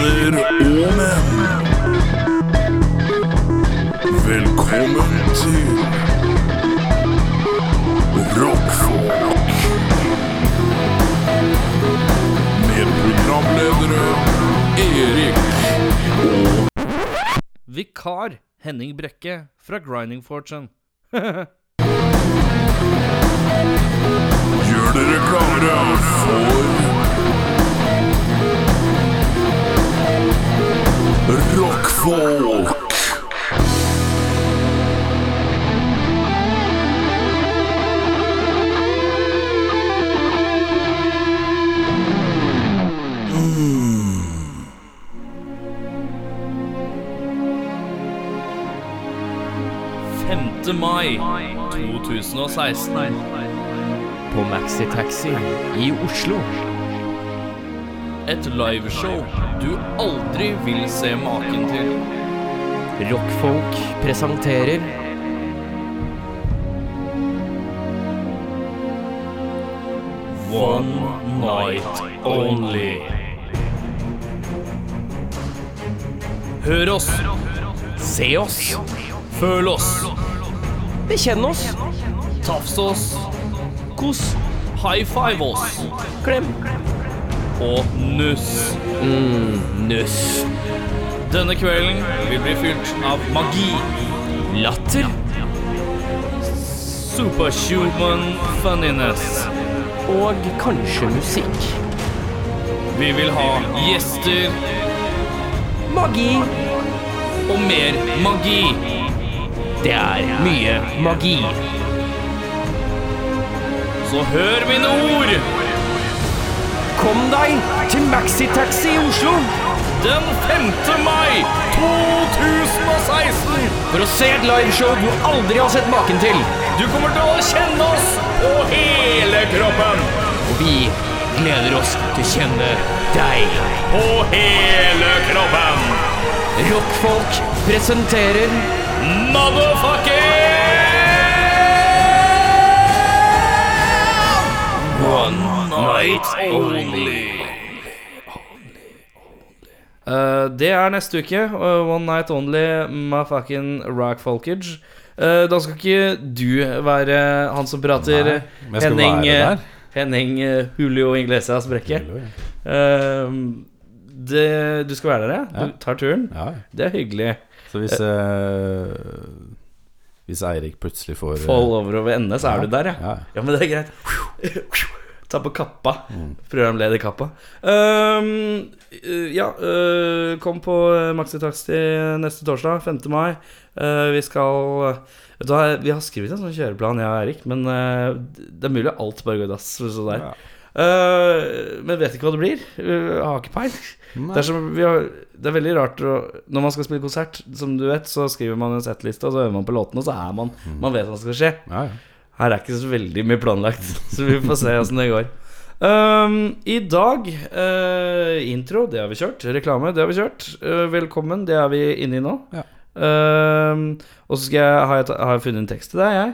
Kvinner og menn. Velkommen til Rockfolk. Med programledere Erik og Vikar Henning Brekke fra Grinding Fortune. Gjør dere klare for Rockfolk. Femte mai 2016. På Maxi Taxi i Oslo. Et liveshow du aldri vil se maken til. Rockfolk presenterer. One night only. Hør oss, Se oss, føl oss, bekjenn oss, tafs oss, kos, high five oss. Klem, og nuss. nuss, Denne kvelden vil bli fylt av magi, latter superhuman funniness. og kanskje musikk. Vi vil ha gjester Magi. og mer magi. Det er mye magi. Så hør mine ord! Kom deg til Maxitaxi i Oslo Den 5. mai 2016. for å se et liveshow du aldri har sett maken til. Du kommer til å kjenne oss på hele kroppen. Og vi gleder oss til å kjenne deg. På hele kroppen. Rockfolk presenterer Motherfucking night only. Uh, det er neste uke. Uh, One Night Only my fucking rock folkege. Uh, da skal ikke du være han som prater Nei, Henning, eh. Henning eh, Julio Inglesias Brekke. Eh, det, du skal være der, ja? Ja. Du tar turen? Ja, Det er hyggelig. så hvis eh, Hvis Eirik plutselig får eh, Fall over over ende, så er du der, ja. ja. Ja, men det er greit. Ta på kappa. Programlederkappa. Um, uh, ja, uh, kom på Maxitaxi neste torsdag, 5. mai. Uh, vi skal Vet du hva, Vi har skrevet en sånn kjøreplan, jeg og Erik, men uh, det er mulig alt bare går i dass. Ja. Men vet ikke hva det blir. Uh, har ikke peil. Det er, som, vi har, det er veldig rart å, Når man skal spille konsert, som du vet, så skriver man en settliste, og så øver man på låtene, og så er man Man vet hva som skal skje. Ja, ja. Her er ikke så veldig mye planlagt, så vi får se åssen det går. Um, I dag uh, intro, det har vi kjørt. Reklame, det har vi kjørt. Uh, velkommen, det er vi inne i nå. Ja. Um, og så skal jeg, har, jeg, har jeg funnet en tekst til deg, jeg.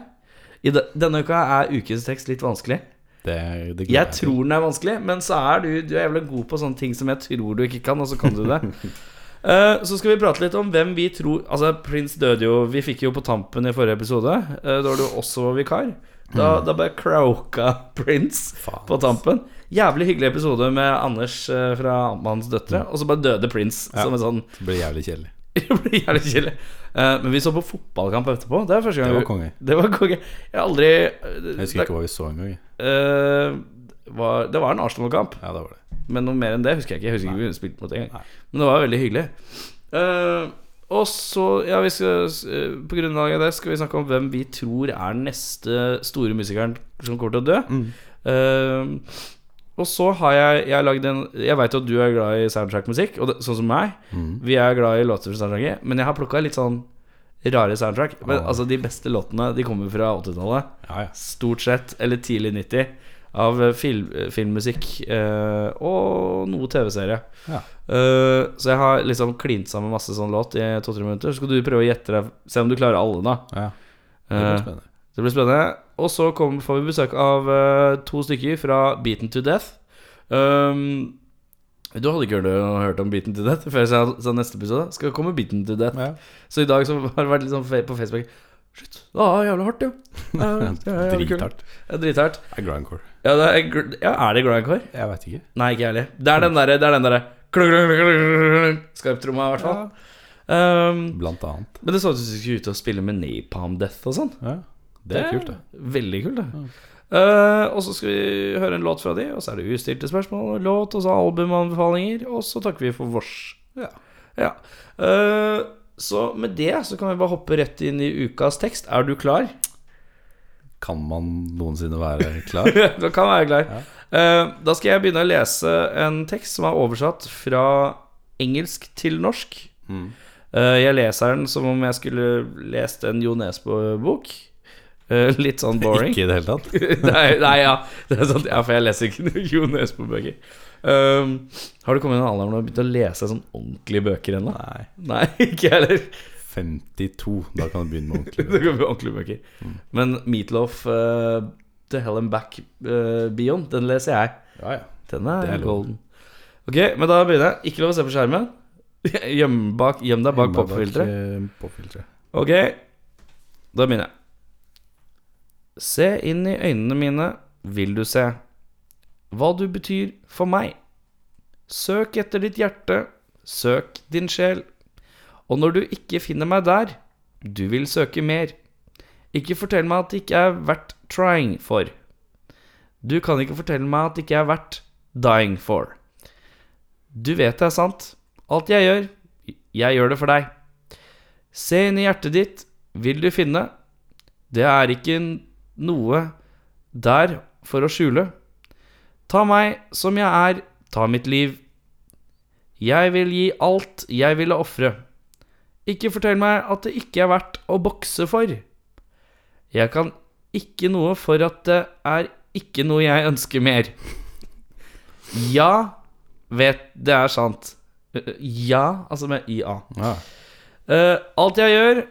I de, denne uka er ukens tekst litt vanskelig. Det, det Jeg tror den er vanskelig, men så er du Du er jævlig god på sånne ting som jeg tror du ikke kan, og så kan du det. Eh, så skal vi prate litt om hvem vi tror Altså, Prince døde jo Vi fikk jo på tampen i forrige episode. eh, da var du også vikar. Da, da bare croaka Prince Faen, på tampen. Jævlig hyggelig episode med Anders eh, fra Amtmannens døtre. Og så bare døde Prince Ja. som en sånn Det blir jævlig kjedelig. Det blir jævlig kjedelig. Men vi så på fotballkamp etterpå. Det var, Det var konge. Det var konge. Jeg har aldri Jeg husker ikke hva vi så engang. var, det var en Arsenal-kamp. Ja, det var det. Men noe mer enn det husker jeg ikke. Jeg husker ikke vi spilte mot engang. Men det var veldig hyggelig. Uh, og så, ja, vi skal, eh, på grunnlag av det skal vi snakke om hvem vi tror er neste store musikeren som kommer til å dø. Mm. Uh, og så har jeg Jeg, lagd en, jeg veit at du er glad i soundtrack-musikk, sånn som meg. Mm. Vi er glad i låter fra soundtracket, men jeg har plukka litt sånn rare soundtrack. Men oh. altså De beste låtene De kommer fra 80-tallet. Ja, ja. Stort sett, eller tidlig 90 Av eh, film, eh, filmmusikk eh, Og noe tv-serie Ja. Eh, Så jeg har liksom klint sammen masse sånn låt I 2-3 minutter Så skal du prøve å gjette deg Se om du klarer alle da ja. Det blir Eh, spennende. Det blir spennende Og så kom, får vi besøk av to stykker Fra Beaten to Death um, Du hadde ikke hørt, om Beaten to Death før jeg sa, sa neste episode. Skal komme Beaten to Death. Ja. Så i dag så har det vært sånn på Facebook Shit, det var jævlig hardt, jo. Ja. Drithardt. Drithardt. Grindcore. Ja, det er, ja, er det grindcore? Jeg veit ikke. Nei, ikke jeg heller. Det er den derre Det er klung, klung, Skarptromma, i hvert fall. Um, Blant annet. men det så ut som du skulle ut og spille med Napalm Death og sånn. Ja. Det er kult, det. Veldig kult, det. Eh, og så skal vi høre en låt fra de, og så er det ustilte spørsmål, låt, og så albumanbefalinger, og så takker vi for vårs. Ja. Ja. Uh, så med det så kan vi bare hoppe rett inn i ukas tekst. Er du klar? Kan man noensinne være klar? du kan være klar. Eh, da skal jeg begynne å lese en tekst som er oversatt fra engelsk til norsk. Mm. Uh, jeg leser den som om jeg skulle lest en Jo Nesbø-bok. Uh, litt sånn boring. Ikke i det hele tatt? nei, nei, ja. Det er sant, ja, for jeg leser ikke Jo Nesbø-bøker. Har du kommet i en alder hvor du har begynt å lese sånn ordentlige bøker ennå? Nei. Nei, ikke heller. 52. Da kan du begynne med Det ordentlig. kan bli ordentlige bøker. Men Meatloaf uh, To Hell and Back uh, Beyond, den leser jeg. Ja, ja. Den er, Det er golden. Ok, men da begynner jeg. Ikke lov å se på skjermen. Gjem, bak, gjem deg bak eh, popfilteret. Ok, da begynner jeg. Se inn i øynene mine, vil du se hva du betyr for meg. Søk etter ditt hjerte, søk din sjel. Og når du ikke finner meg der, du vil søke mer. Ikke fortell meg at det ikke er verdt trying for. Du kan ikke fortelle meg at det ikke er verdt dying for. Du vet det er sant. Alt jeg gjør, jeg gjør det for deg. Se inn i hjertet ditt, vil du finne. Det er ikke noe der for å skjule. Ta meg som jeg er, ta mitt liv. Jeg vil gi alt jeg ville ofre. Ikke fortell meg at det ikke er verdt å bokse for. Jeg kan ikke noe for at det er ikke noe jeg ønsker mer. Ja, vet det er sant. Ja, altså med IA. Ja. Uh, alt jeg gjør,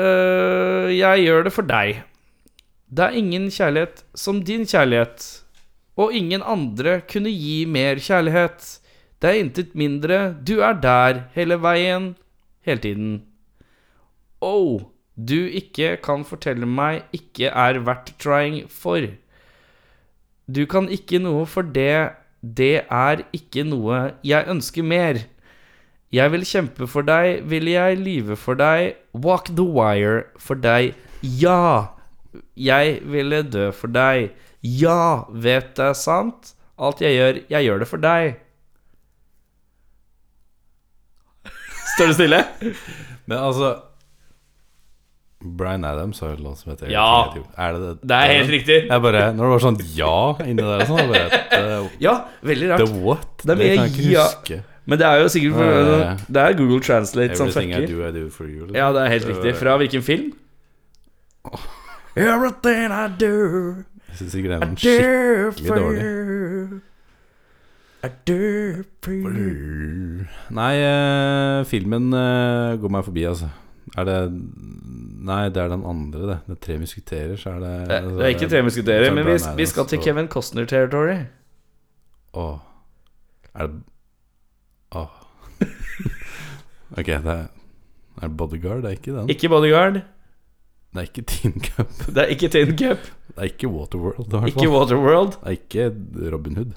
uh, jeg gjør det for deg. Det er ingen kjærlighet som din kjærlighet, og ingen andre kunne gi mer kjærlighet. Det er intet mindre, du er der hele veien, hele tiden. Oh, du ikke kan fortelle meg ikke er verdt trying for. Du kan ikke noe for det, det er ikke noe jeg ønsker mer. Jeg vil kjempe for deg, vil jeg lyve for deg, walk the wire for deg. Ja, jeg ville dø for deg. Ja, vet det er sant? Alt jeg gjør, jeg gjør det for deg. Står det stille? Men altså Bryan Adams har jo en låt som heter Ja. Er det det? Det er helt riktig. Jeg bare, når det var sånn ja inni der og sånn jeg bare, the, Ja, veldig the rart. what? Det er mye kan jeg ikke ja. huske. Men det er jo sikkert for. Det er Google Translate som Everything I fucker. do, I do for you. liksom. Ja, det er helt riktig. Fra hvilken film? Everything I do Jeg synes sikkert I den er do skikkelig for dårlig. you. I do for you. Nei, eh, filmen eh, går meg forbi, altså. Er det Nei, det er den andre, det. Det er Tre musketerer, så er det Det det er ikke Tre musketerer, er men vi, vi skal til Kevin Costner-territory. Åh. Er det Åh. ok, det er Er det Bodyguard? Det er ikke den. Ikke Bodyguard, Det er ikke Teen Cup. det er ikke Tin Cup, Det er ikke Waterworld, i hvert ikke. Waterworld. Det er ikke Robin Hood.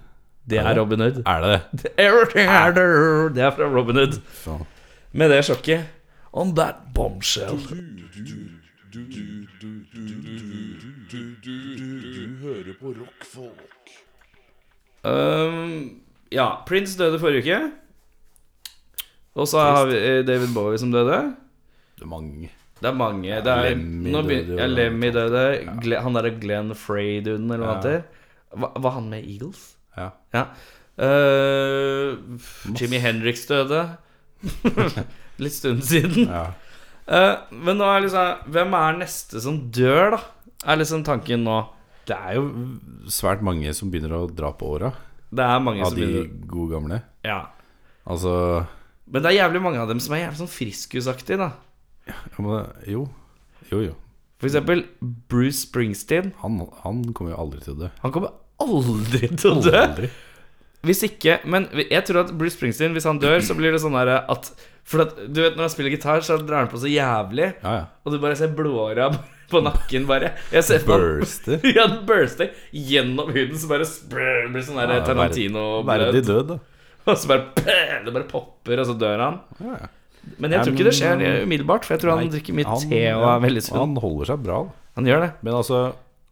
Det Er er? Robin Hood. Er det det? Everything I do Det er fra Robin Hood. Faen. Med det sjokket On that bombshell. Du, hører på rockfolk. Um, ja, Prince døde forrige uke. Og så har vi eh, David Bowie som døde. Det er mange. Det er mange. Det er, Lemmy nå døde ja, Lemmy døde. Ja. han derre Glenn Frey-duden, eller hva han heter. Var han med Eagles? Ja. Ja. Uh, Jimmy Hendrix døde. Litt stund siden. ja. Uh, men nå er liksom Hvem er neste som dør, da? Er liksom tanken nå. Det er jo svært mange som begynner å dra på åra Det er mange av som de begynner gode gamle. Ja. Altså Men det er jævlig mange av dem som er jævlig sånn friskusaktige, da. ja, men, Jo. Jo, jo. For eksempel Bruce Springsteen. Han, han kommer jo aldri til å dø. Han kommer aldri til å dø. Aldri. Hvis ikke Men jeg tror at Bruce Springsteen, hvis han dør, så blir det sånn der at For at, du vet, når han spiller gitar, så drar han på så jævlig, Ja, ja. og du bare ser blååra på nakken, bare. Jeg ser Burster. Ja, den burster gjennom huden, så bare sprr, blir sånn der Ja, Tarantino Verdig død, da. Og så bare Det bare popper, og så dør han. Ja, ja. Men jeg tror ikke det skjer umiddelbart, for jeg tror han Nei, drikker mye han- te og er veldig sunn. Han holder seg bra, da. Han gjør det. Men altså,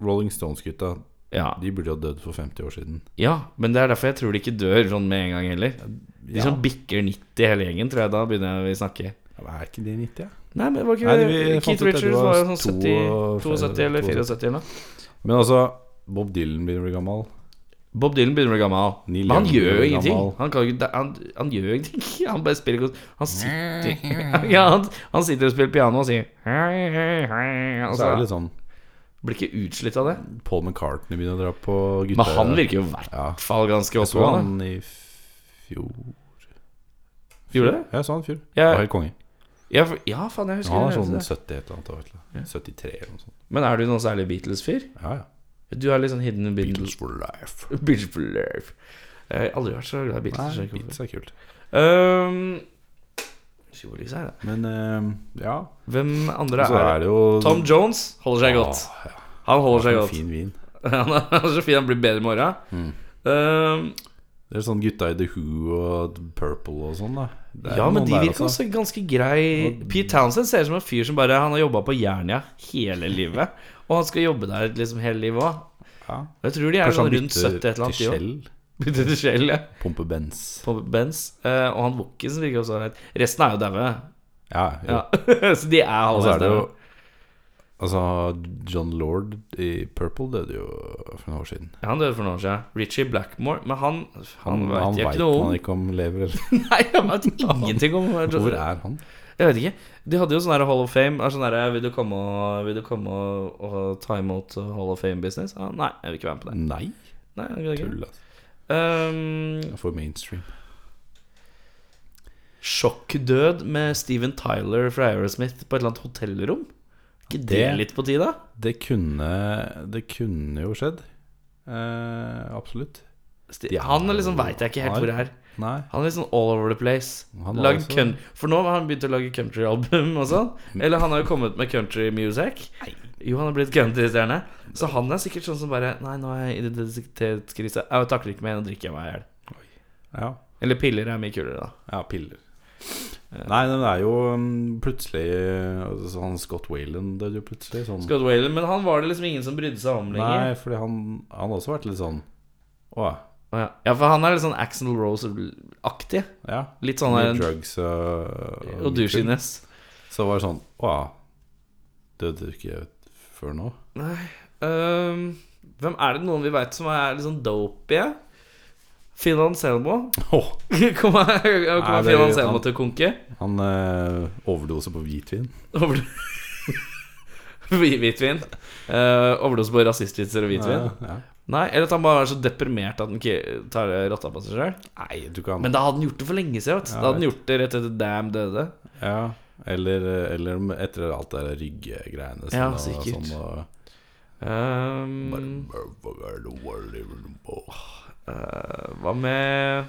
Rolling Stones-gutta, Ja. de burde jo dødd for 50 år siden. ja, men det er derfor jeg tror de ikke dør sånn med en gang heller. De som bikker 90 hele gjengen, tror jeg da begynner vi å snakke. Ja, Er ikke de 90, ja? Nei, men det var ikke Nei, vi Keith Richards var jo sånn 70, 72 72 eller 74 eller noe. Men altså, Bob Dylan begynner å bli gammel. Bob Dylan begynner å bli gammel. Neil Men han gjør jo ingenting. Han, kan, ikke- han, han gjør ingenting. Han bare spiller. Han sitter Ja, han, han sitter og spiller piano og sier Så er det litt sånn blir ikke utslitt av det. Paul McCartney begynner å dra på gutta... Men han virker jo i hvert Ja. fall ganske Jeg så han i fjor Gjorde det? Jeg så han i fjor. Ja. Var helt konge. Ja, for, ja, faen, jeg husker Han er det. sånn det. 70 et eller annet år. Eller. du. 73 eller noe sånt. Men er du noen særlig Beatles-fyr? Ja, ja. Du er litt sånn hidden Beatles Beatles for life. Beatles for life. Jeg har aldri vært så glad i Beatles. Nei, jeg Beatles er kult. Um, Tjoli her, da. Men eh, ja. Hvem andre er er det? jo Tom Jones holder seg godt. Åh, ja. Han holder seg godt. Fin vin. Han er så fin, han blir bedre med morgen. Mm. Um, Det er sånn gutta i The Who og Purple og sånn, da. Ja, men de virker også ganske grei. Pete Townsend ser ut som en fyr som bare Han har jobba på Jernia hele livet. Og han skal jobbe der liksom hele livet òg. Ja. Jeg tror de er sånn rundt 70 et eller annet. Bytte til Shell, ja. Pumpe Benz. Pumpe Benz. Eh, og han Wokkisen virker også ålreit. Resten er jo daue. Ja. Ja. så de er halvveis daue. Altså, John Lord i Purple døde jo for noen år siden. Ja, han døde for noen år siden. Richie Blackmore. Men han Han, Han, vet veit ikke noe om. ikke om lever eller Nei, han vet ingenting om Hvor er han? Jeg vet ikke. De hadde jo sånn her Hall of Fame. Er sånn der, vil du komme, og, vil du komme og, og ta imot Hall of Fame-business? Ja, nei, jeg vil ikke være med på det. Nei, Nei, jeg vil ikke. tull, altså. Um, For mainstream. Sjokkdød med Steven Tyler fra Aerosmith på et eller annet hotellrom. ikke det, Det- litt på tide? Det kunne Det kunne jo skjedd. Uh, absolutt. Sti- han liksom veit jeg ikke helt hvor hvor er. Nei. Han er liksom all over the place. Lagd kun, for nå har han begynt å lage countryalbum og sånn. Eller han har jo kommet med country music. Jo, han har blitt countrystjerne. Så han er sikkert sånn som bare Nei, nå er jeg i identitetskrise. Jeg takler ikke mer, nå drikker jeg meg i hjel. Ja. Eller piller er mye kulere, da. ja, piller. Nei, men det er jo um, plutselig altså, Han Scott Wayland døde jo plutselig. Sånn. Scott Whalen, men han var det liksom ingen som brydde seg om Nei, lenger. fordi han Han har også vært litt sånn Å Å ja. ja, for han er litt sånn Axel Rose-aktig. ja. Litt sånn der- drugs og, Og douchiness. Så var det sånn Å Døde du ikke før nå? Nei Um, Hvem er det noen vi veit som er litt sånn dopey? Phil Anselmo? Åh, Kommer kom det- Anselmo til å konke? han eh, overdoser på hvitvin. Over- Hvitvin. Uh, overdose på rasistvitser og hvitvin. Ja, ja. Nei, Eller at han bare er så deprimert at han ikke tar rotta på seg sjøl. Nei, du kan Men da hadde han gjort det for lenge siden. vet. Ja, Da hadde han gjort det rett etter Damn døde. Ja, eller, eller etter alt det der ryggegreiene. Ja, og sikkert. Sånn, og, Um, uh, hva med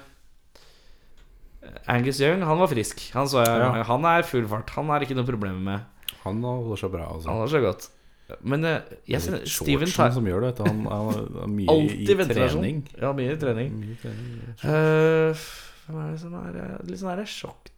Angus Young? Han var frisk. Han jeg Ja. Han er full fart. Han er ikke noe problem med. han holder seg bra. Altså. Han holder så godt. Men eh, jeg synes Steven Tyler som gjør det. Han, er mye i trening. Ja, mye i trening. Mye trening. uh, Hvem er det som er eh, litt sånn sjokk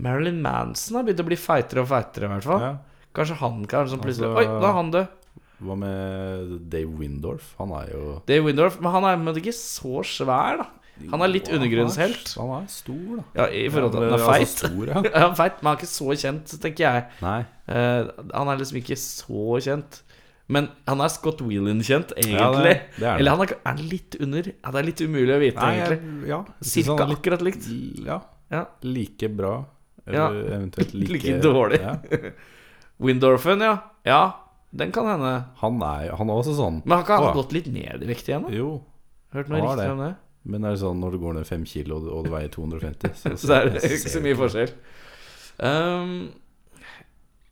Marilyn Manson har begynt å bli feitere og feitere, i hvert fall. Ja. Kanskje han kan sånn plutselig Altså- Oi, da er han død. Hva med Dave Windorf? Han er jo Dave Windorf. Men han er men ikke så svær, da. Han er litt er- undergrunnshelt. Han er stor, da. Ja, I forhold til at han er feit. Altså stor, ja. Ja, han er feit, men han er ikke så kjent, tenker jeg. Nei. Uh, han er liksom ikke så kjent. Men han er Scott Whelan-kjent, egentlig. Ja, det- det er. Eller han er, er han litt under? Ja, det er litt umulig å vite, Nei, egentlig. jeg- ja. jeg Cirka han er akkurat likt. ja, Ja. like bra. Ja. Eller eventuelt like, Like dårlig. Ja. Windorfen, ja. Ja, den kan hende. Han er han er også sånn Men har ikke han gått litt ned i vekt igjen? da? Jo, Hørt noe riktig om det? Men er det sånn når du går ned fem kilo og du, veier 250 Så, Så er det ikke så mye forskjell. Um,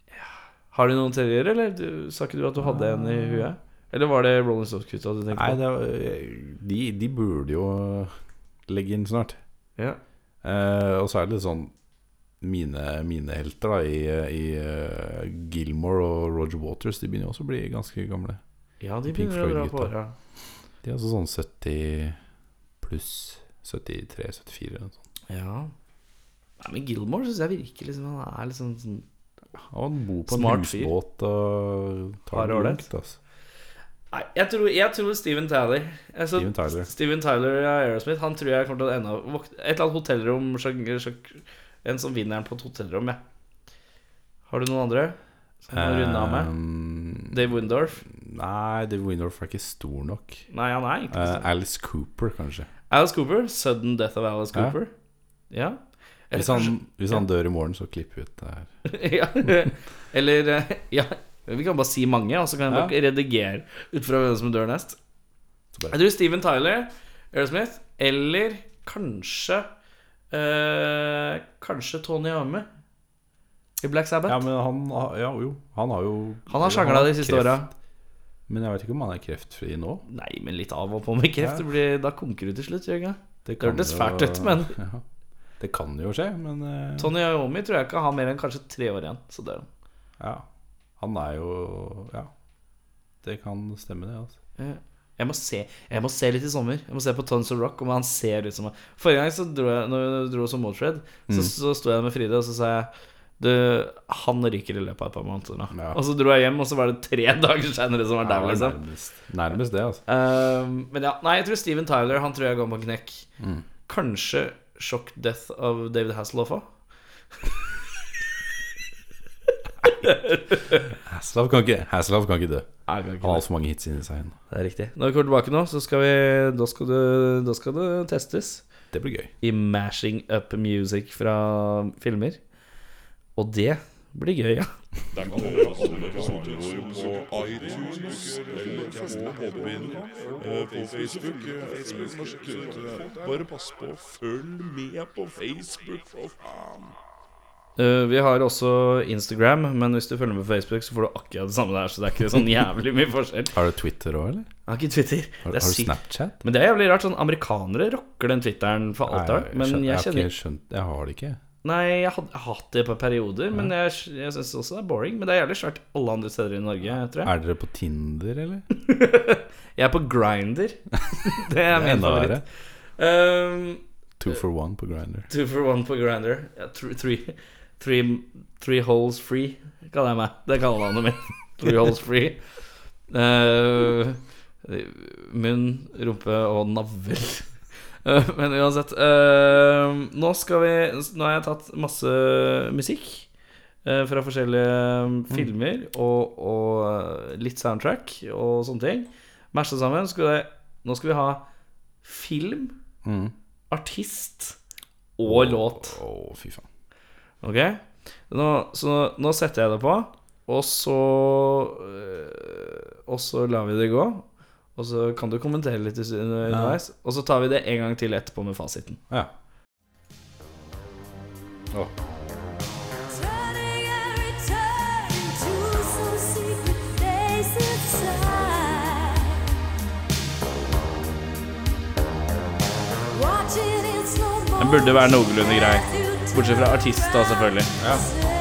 ja. Har du noen teorier, eller du, sa ikke du at du hadde en i huet? Eller var det Rolling Stones-kutta du tenkte Nei, på? det, var, de, de burde jo legge inn snart. Ja. Uh, og så er det litt sånn mine, mine helter da i, i uh, Gilmore og Roger Waters. De begynner også å bli ganske gamle. ja, de Pink begynner å dra på åra. Ja. De er altså sånn 70 pluss 73-74 eller noe sånt. Ja. Nei, men Gilmore syns jeg virker liksom Han er liksom sånn han bor på Smart en fyr. husbåt og tar Har det ålreit. Altså. Nei, jeg tror, jeg tror Steven Tyler. Altså, Steven Tyler. Steven Tyler av Aerosmith. Han tror jeg kommer til å ende opp våk- Et eller annet hotellrom sjok- sjok- En som vinner den på et hotellrom, ja. Har du noen andre? Som kan runde av med? Um, Dave Windorf? Nei, Dave Windorf er ikke stor nok. Nei, han er ikke Eh. Alice Cooper, kanskje. Alice Cooper. Sudden Death of Alice Cooper. Ja. Eller Hvis han, hvis han dør i morgen, så klipp ut det her. ja. Eller eh, Ja, vi kan bare si mange, og så kan Ja. redigere ut fra hvem som dør nest. Jeg tror Steven Tyler, Aerosmith, eller kanskje eh, Kanskje Tony Iommi i Black Sabbath. Ja, men han Ja, jo. Han har jo han har sjangla de siste åra. Men jeg vet ikke om han er kreftfri nå. Nei, men litt av og på med kreft. Det blir, da konker du til slutt. gjør det? Det hørtes fælt ut, men- ja. Det kan jo skje, men uh... Tony Ayomi tror jeg ikke har mer enn kanskje tre år igjen. Så dør han. ja. Han er jo Ja. Det kan stemme, det. altså Jeg må, se, jeg må se litt i sommer. Jeg må se på Tons of Rock om han ser ut som Forrige gang så dro jeg Når jeg dro som Motred, så, så sto jeg med Fride, og så sa jeg du, han ryker i løpet av et par måneder. Ja. Og så dro jeg hjem, og så var det tre dager senere som var Ja, der, liksom. nærmest, nærmest det, altså. Ehm, men ja, nei, jeg tror Steven Tyler Han tror jeg går på knekk. Mm. Kanskje Shock Death av David Hasselhoff òg. Hasselhoff kan, ikke- Hasselhoff kan ikke dø. Han Han har altfor mange hits inni seg. Inn. Det er riktig. Når vi kommer tilbake nå, så skal vi Da skal det, da skal det testes Det blir gøy. i mashing up music fra filmer. Og det blir gøy, ja. Der kan høre alle på iTunes eller på podbilen eh, på Facebook. eh, Facebook Bare pass på, følg med på Facebook, for faen. Eh, vi har også Instagram, men hvis du følger med på Facebook, så får du akkurat det samme der. Så det er ikke sånn jævlig mye forskjell. Har du Twitter òg, eller? Jeg har ikke Twitter. Har, Det er har du sykt. Snapchat? Men det er jævlig rart. Sånn Amerikanere rocker den Twitteren for alt det. Men jeg, jeg har kjenner ikke skjønt Jeg har det ikke. Nei, jeg har hatt det på perioder, men jeg, jeg syns også det er boring. Men det er jævlig svært alle andre steder i Norge, tror jeg. Er dere på Tinder, eller? Jeg er på Grinder. det er min Enda favoritt. Um, Two for one på Grinder. two for one på Grinder. Ja, three, three, three, three holes free, kaller jeg meg. Det kaller navnet mitt. Three holes free. Uh, munn, rumpe og navl. Uh, men uansett uh, Nå skal vi Nå har jeg tatt masse musikk uh, fra forskjellige filmer og, og litt soundtrack og sånne ting. Masha sammen. Skal jeg, nå skal vi ha film, Mm. artist og låt. Å, fy faen. Ok? Nå, så nå setter jeg det på, og så Og så lar vi det gå. Og så kan du kommentere litt under- underveis. Og så tar vi det en gang til etterpå med fasiten. Ja. Slow Den burde være noenlunde grei. Bortsett fra artist, da, selvfølgelig. In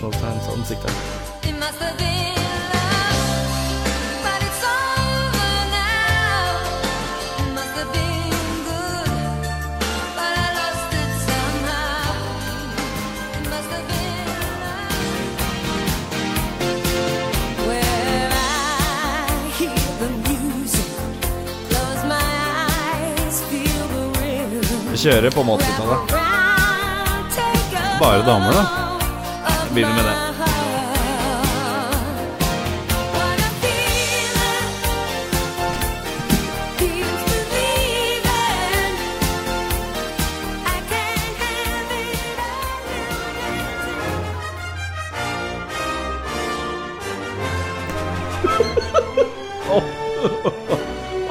feel the ansiktet. Vi kjører på 80-tallet. Around, take a Bare damer, da begynner med det.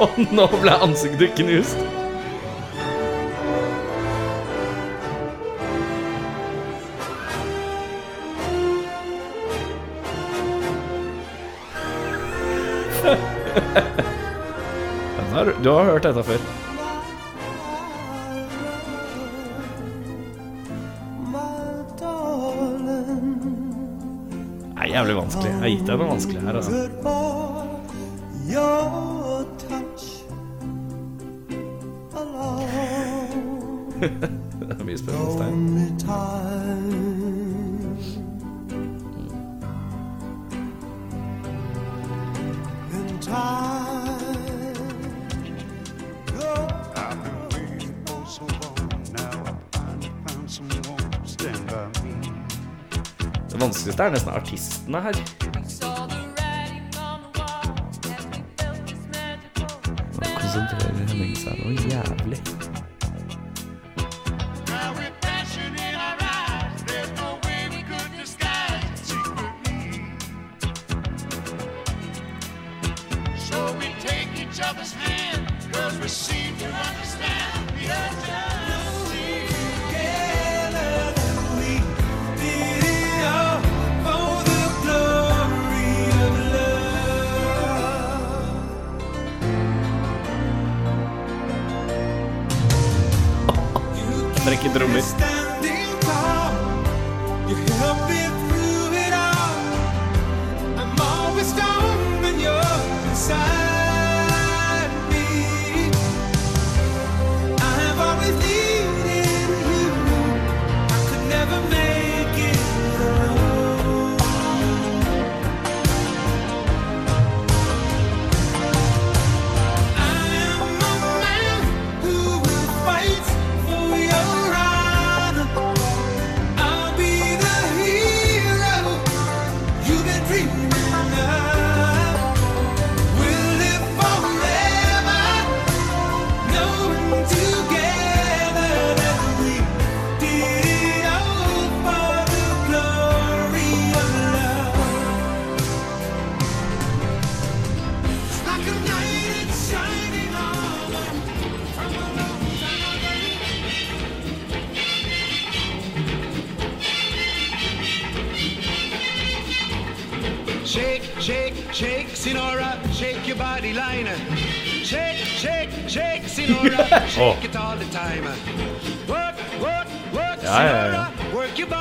Og nå ble ansiktet knust. Du har hørt dette før. Det er jævlig vanskelig. Jeg har gitt deg noe vanskelig her, altså. Er nesten artistene her. Konsentrerer Henning seg noe jævlig.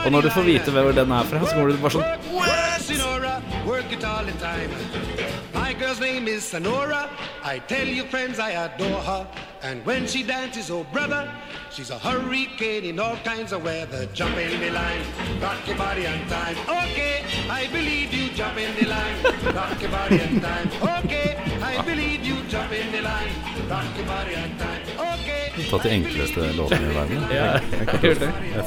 Og når du får vite hvor den er fra, så kommer du bare sånn Work, work, Sinora, work it all the time. My girl's name is Sonora. I tell you, friends, I adore her. And when she dances, oh brother, she's a hurricane in all kinds of weather. Jump in the line, rock your body on time. Okay, I believe you. Jump in the line, rock your body on time. Okay, I believe you. Jump in the line, rock your body on time. Okay. Tatt de enkleste låtene i verden. Ja, Jeg, jeg, jeg kan gjør ikke- det. jeg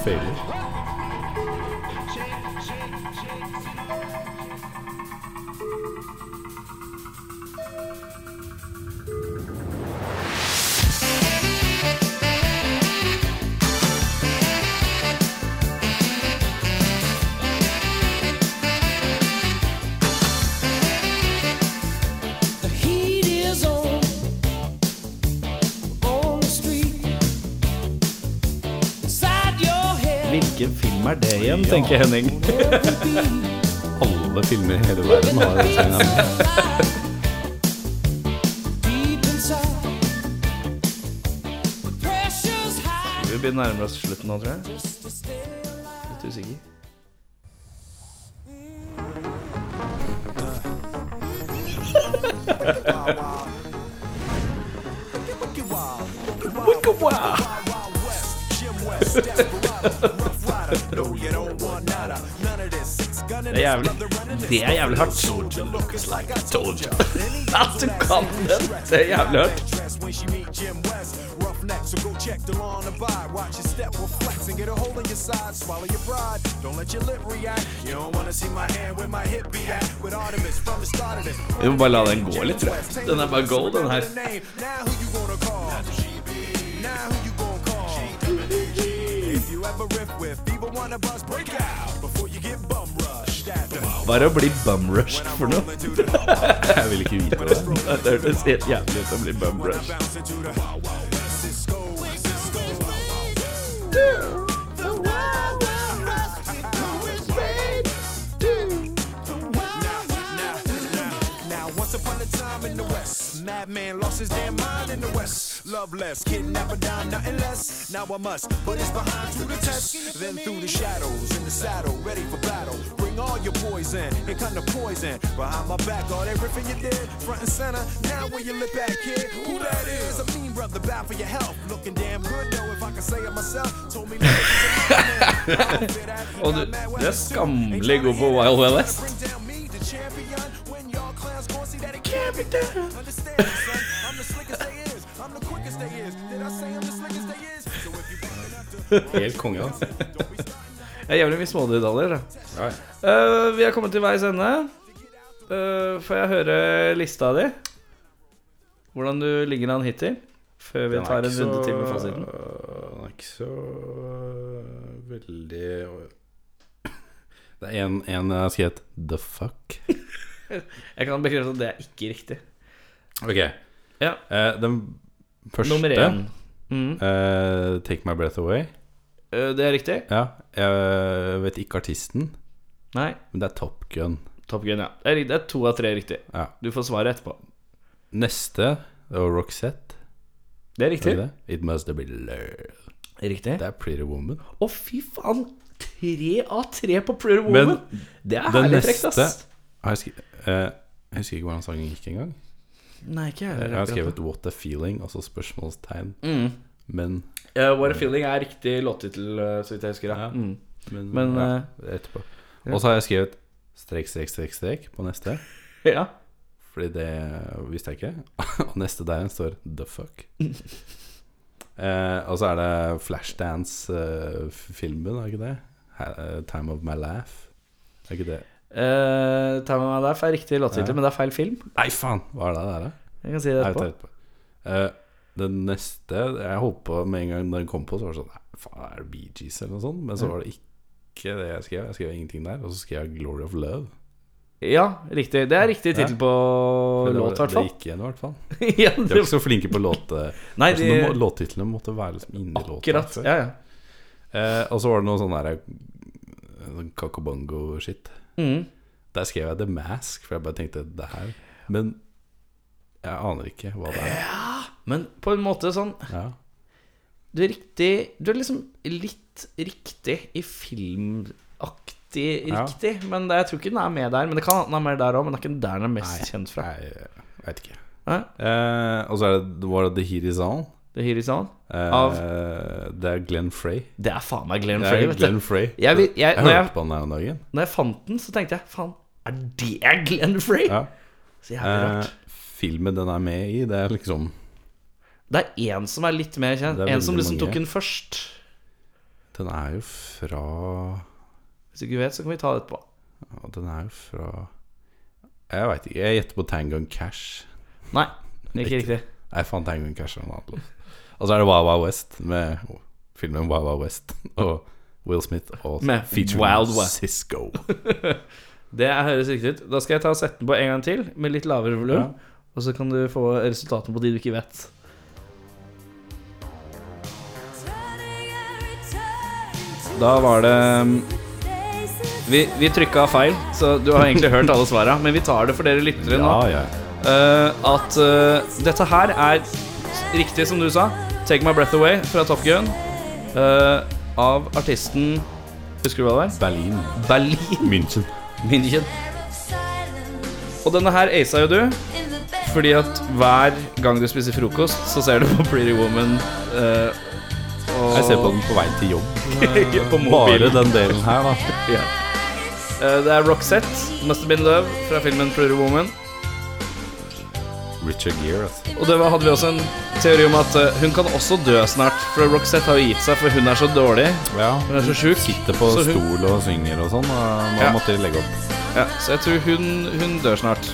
tenker Henning. Alle filmer i hele verden har en sang her. Vi begynner nærmere oss slutten nå, tror jeg. Litt usikker. stay alive. Det er jævlig Det er jævlig hardt. At du kan den! Det er jævlig hardt. so go check the law on the by. Watch your step or flex and get a hold on your side. Swallow your pride, don't let your lip react. You don't wanna see my hand where my hip be at. With Artemis from the start of this. Vi må bare den gå tror. Den er gold, den her. Now who you gonna call? Now who you gonna call? If you ever riff with either one of us, break out before you get bum rushed. At the Hva er det å bli bumrushed for noe? Jeg vil ikke vite det. Det hørtes helt jævlig ut å bli bumrushed. Bounce into the Wild West. Cisco, Cisco. Now, once upon a time in the West, madman lost his damn mind in the West. Loveless, kidnapper down, nothing less. Now I must put his behind to the test. Then through the shadows, in the saddle, ready for battle. Bring all your poison, here come the poison. Behind my back, all everything you did, front and center. Now where you lip at, kid? Who that is? A mean brother, bad for your health. Looking damn good though, if I can say it myself. Told me never Og du, du er skammelig god på Wild Wild West. Bring down me, the champion. When y'all clowns gon' see that it can't be done. Understand me, son? I'm the slickest Helt konge, da. Jeg er jævlig mye smådetaljer. da. Uh, vi er kommet til veis ende. Uh, får jeg høre lista di? Hvordan du ligger an hittil? Før vi tar en runde til med fasiten. Den er ikke så øh, veldig Det er en, en jeg har skrevet 'the fuck'. Jeg kan bekrefte at det er ikke riktig. Ok. Ja. Uh, den første Nummer én. Mm. eh, 'Take My Breath Away'. Eh, det er riktig? Ja, jeg vet ikke artisten, Nei. men det er Top Gun. Top Gun, ja. Det er, det er to av tre riktig. Ja. Du får svaret etterpå. Neste det var Roxette. Det er riktig. det det? It Must Have Been Love. Riktig. Det er Pretty Woman. Å, fy faen! Tre av tre på Pretty Men Woman! det er herlig frekt, ass. Har jeg, skri eh, jeg husker ikke hvordan sangen gikk engang. Nei, ikke jeg Jeg har skrevet 'What a Feeling', altså spørsmålstegn. Mm. Men, uh, What a Feeling er riktig låttittel, eh, så vidt jeg husker. Ja. Ja. Mm. men, Men, ja, eh, etterpå. Og så har jeg skrevet strek, strek, strek, strek på neste. ja. Fordi det visste jeg ikke. Og neste der står 'The fuck'. uh, og så er det Flashdance-filmen, er ikke det? Eh, 'Time of My Laugh'. Er ikke det? Uh, Time of My Life er riktig låttittel, Ja. men det er feil film. Nei, faen! Hva er det der, da? Jeg kan si det etterpå. Eh, den neste Jeg holdt på med en gang den kom på, så var det sånn Nei, faen, er det Bee Gees eller noe sånt? Men så var det ikke det jeg skrev. Jeg skrev ingenting der. Og så skrev jeg 'Glory of Love'. Ja, riktig. Det er riktig tittel på låt, i hvert Det gikk igjen, i hvert fall. ja, De er ikke så flinke på låte... nei, altså, de, nå må- Låttitlene måtte være liksom inni låta. akkurat. før. Ja, ja. Uh, og så var det noe sånn der Sånn kakobongo-shit. Mm. Der skrev jeg The Mask, for jeg bare tenkte det her Men jeg aner ikke hva det er. Ja, Men på en måte sånn Ja. Du er riktig Du er liksom litt riktig i filmaktig Ja. riktig. Men det, jeg tror ikke den er med der. Men det kan den er med der òg, men det er ikke der den er mest Nei, kjent fra. Jeg vet ikke. Eh? Eh, og så er det, var det The Heat Is On. Eh, Av- Det er Glenn Frey. Det er faen meg Glenn Det Frey, er vet du. Glenn Frey. Jeg vil- jeg- når jeg- hørte på den her om dagen. Når jeg fant den, så tenkte jeg faen, er det Glenn Frey? Ja. Så jævlig Eh, rart. filmen den er med i, det er liksom Det er én som er litt mer kjent. Det er En som veldig liksom mange. tok den først. Den er jo fra Hvis du ikke vet, så kan vi ta det etterpå. ja, Den er jo fra Jeg veit ikke. Jeg gjetter på Tango and Cash. Nei, ikke riktig. Jeg fant Tango and Cash. og en annen låt. Og så er det Wild Wild West med filmen Wild Wild West og Will Smith og Med Wild West. Cisco. Det høres riktig ut. Da skal jeg ta og sette den på en gang til, med litt lavere volum. Ja. Og så kan du få resultatene på de du ikke vet. Da var det Vi, vi trykka feil, så du har egentlig hørt alle svara. Men vi tar det for dere lyttere nå. Ja, ja. Uh, at uh, dette her er riktig som du sa. 'Take My Breath Away' fra Top Gun. Uh, av artisten Husker du hva det var? Berlin. Berlin. München. München. Og denne her aca jo du. Fordi at hver gang du spiser frokost, så ser du på Pretty Woman. Uh, og Jeg ser på den på vei til jobb. på Bare den delen her, da. yeah. uh, det er Roxette, 'Must Have Been Love', fra filmen Pretty Woman. Richard Gere, altså. Og det var, hadde vi også en teori om at eh, hun kan også dø snart. For Roxette har jo gitt seg, for hun er så dårlig. Ja, Hun er så sjuk. Sitter på Så hun- stol og synger og sånn. Og nå Ja. måtte legge opp. Ja, så jeg tror hun, hun dør snart.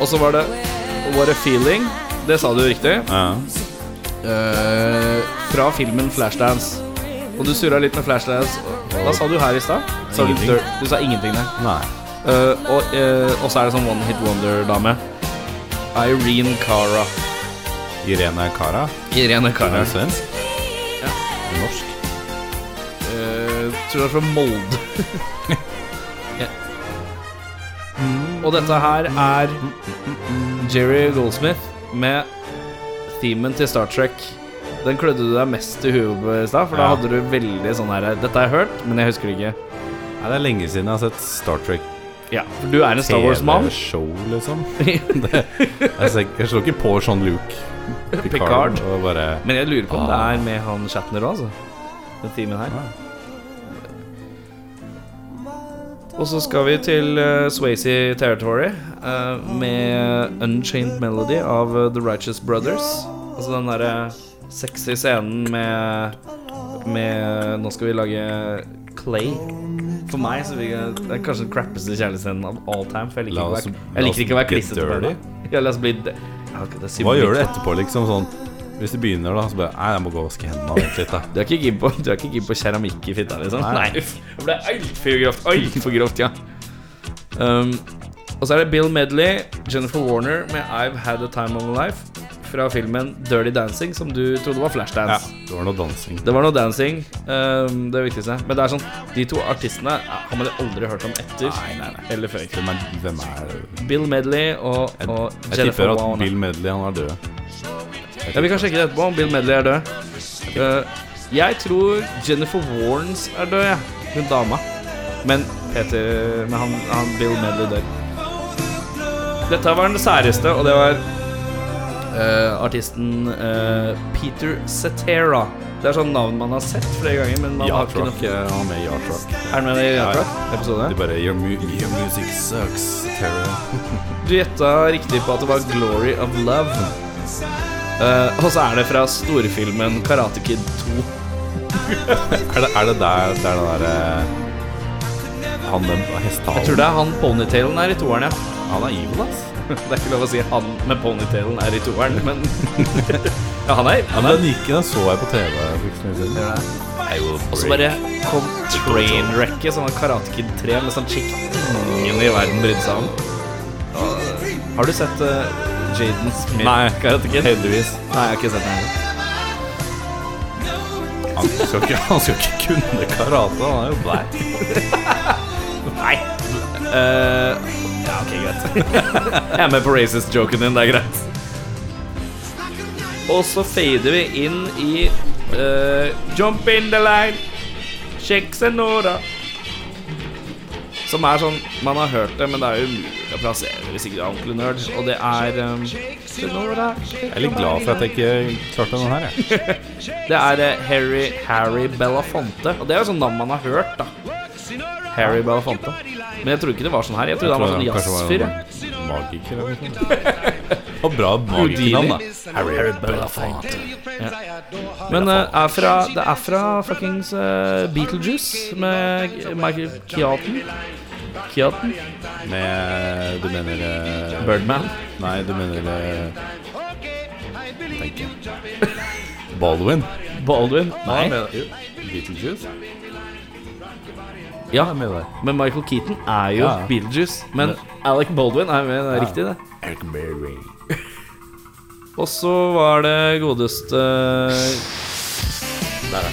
Og så var det What a Feeling. Det sa du riktig. Ja. Uh, fra filmen Flashdance. Og du surra litt med Flashdance. Hva sa du her i stad? Du, du sa ingenting der. Nei. Og, uh, og så er det sånn one hit wonder-dame. Irene Cara. Irene Cara. Irene Er Cara. hun svensk? Ja. Er Norsk? Uh, tror det er fra Molde. ja. Og dette her er Jerry Goldsmith med themen til Star Trek. Den klødde du deg mest i huet på i stad, for da hadde du veldig sånn her Dette har jeg hørt, men jeg husker det ikke. Nei, det er lenge siden jeg har sett Star Trek Ja, for du er en Star Wars-mann. TV-show, liksom. det, jeg, jeg slår ikke på Sean Luke Picard, Picard. bare Men jeg lurer på om det Ah. er med han Shatner òg, altså. Den timen her. Og så skal vi til uh, Swayze Territory uh, med Unchained Melody av eh, The Righteous Brothers. Altså den derre sexy scenen med Med Nå skal vi lage Clay. For meg så vil jeg, det er kanskje den crappeste kjærlighetsscenen av all time. For jeg liker, ikke, oss- være, la jeg liker ikke å være klissete på henne. Ja, la oss bli det Okay, Hva gjør du etterpå, liksom? Sånn Hvis du begynner, da, så bare Nei, jeg må gå og vaske hendene. Vent litt, da. Du er ikke gibb på, ikke på keramikk i fitta, liksom? Nei. Nei, uff. Det ble altfor grovt. Altfor grovt, ja. Um, og så er det Bill Medley, Jennifer Warner med I've Had a Time of My Life fra filmen Dirty Dancing, som du trodde var flashdance. Ja, det var noe dansing. Det var noe dancing, um, det viktigste. Men det er sånn, de to artistene har man aldri hørt om etter Nei, nei, nei. eller før. Hvem er, hvem er Bill Medley og, Jeg, og jeg Jennifer tipper at Bill Medley han er død. Ja, Vi kan sjekke det etterpå om Bill Medley er død. Uh, jeg tror Jennifer Warnes er død, jeg. Hun dama. Men Peter Men han, han Bill Medley dør. Dette var den særeste, og det var artisten eh, Peter Cetera. Det er sånn navn man har sett flere ganger, men man har ikke noe Han er med i Yacht Rock. Er han med i Art Rock? Episode? De bare Your, mu your music sucks, Terror. Du gjetta riktig på at det var 'Glory of Love'. Uh, og så er det fra storfilmen 'Karate Kid 2'. er, det, er det der Det er den derre Han den hestehalen? Jeg tror det er han ponytailen er i toeren, ja. Han er evil, ass. Det er ikke lov å si han med ponytailen er i toeren, men Ja, han er. Han er. den den så jeg på TV for ikke så lenge siden. Og så bare kom trainwrecket, sånn Karate Kid 3, med sånn chick ingen i verden brydde seg om. Har du sett uh, Jaden Smith Nei, Karate Kid? heldigvis. Nei, jeg har ikke sett den heller. Han skal ikke, han skal ikke kunne karate, han er jo blei. Nei. Eh, ja, ok, greit. jeg er med på racist-joken din, det er greit. Og så fader vi inn i uh, Jump in the line, shake senora. Som er sånn Man har hørt det, men det er umulig å plassere hvis ikke du er ordentlig nerd. Og det er um, Senora Jeg er litt glad for at jeg ikke klarte den her, jeg. Det er uh, Harry, Harry Belafonte. Og det er jo sånn navn man har hørt, da. Harry Belafonte. Men jeg trodde ikke det var sånn her. Jeg trodde han var sånn jazzfyr. magiker eller noe. Og bra magikernavn, da. Harry Belafonte. Men uh, er fra, det er fra fuckings uh, Beetlejuice med Michael Keaton. Keaton? Med Du mener uh, Birdman. Nei, du mener uh. Baldwin. Baldwin? Nei. Beetlejuice? Ja, er med der. men Michael Keaton er jo Ja. Beetlejuice. Men Alec Baldwin er med, det er riktig, det. Alec Berry. Og så var det godeste Der,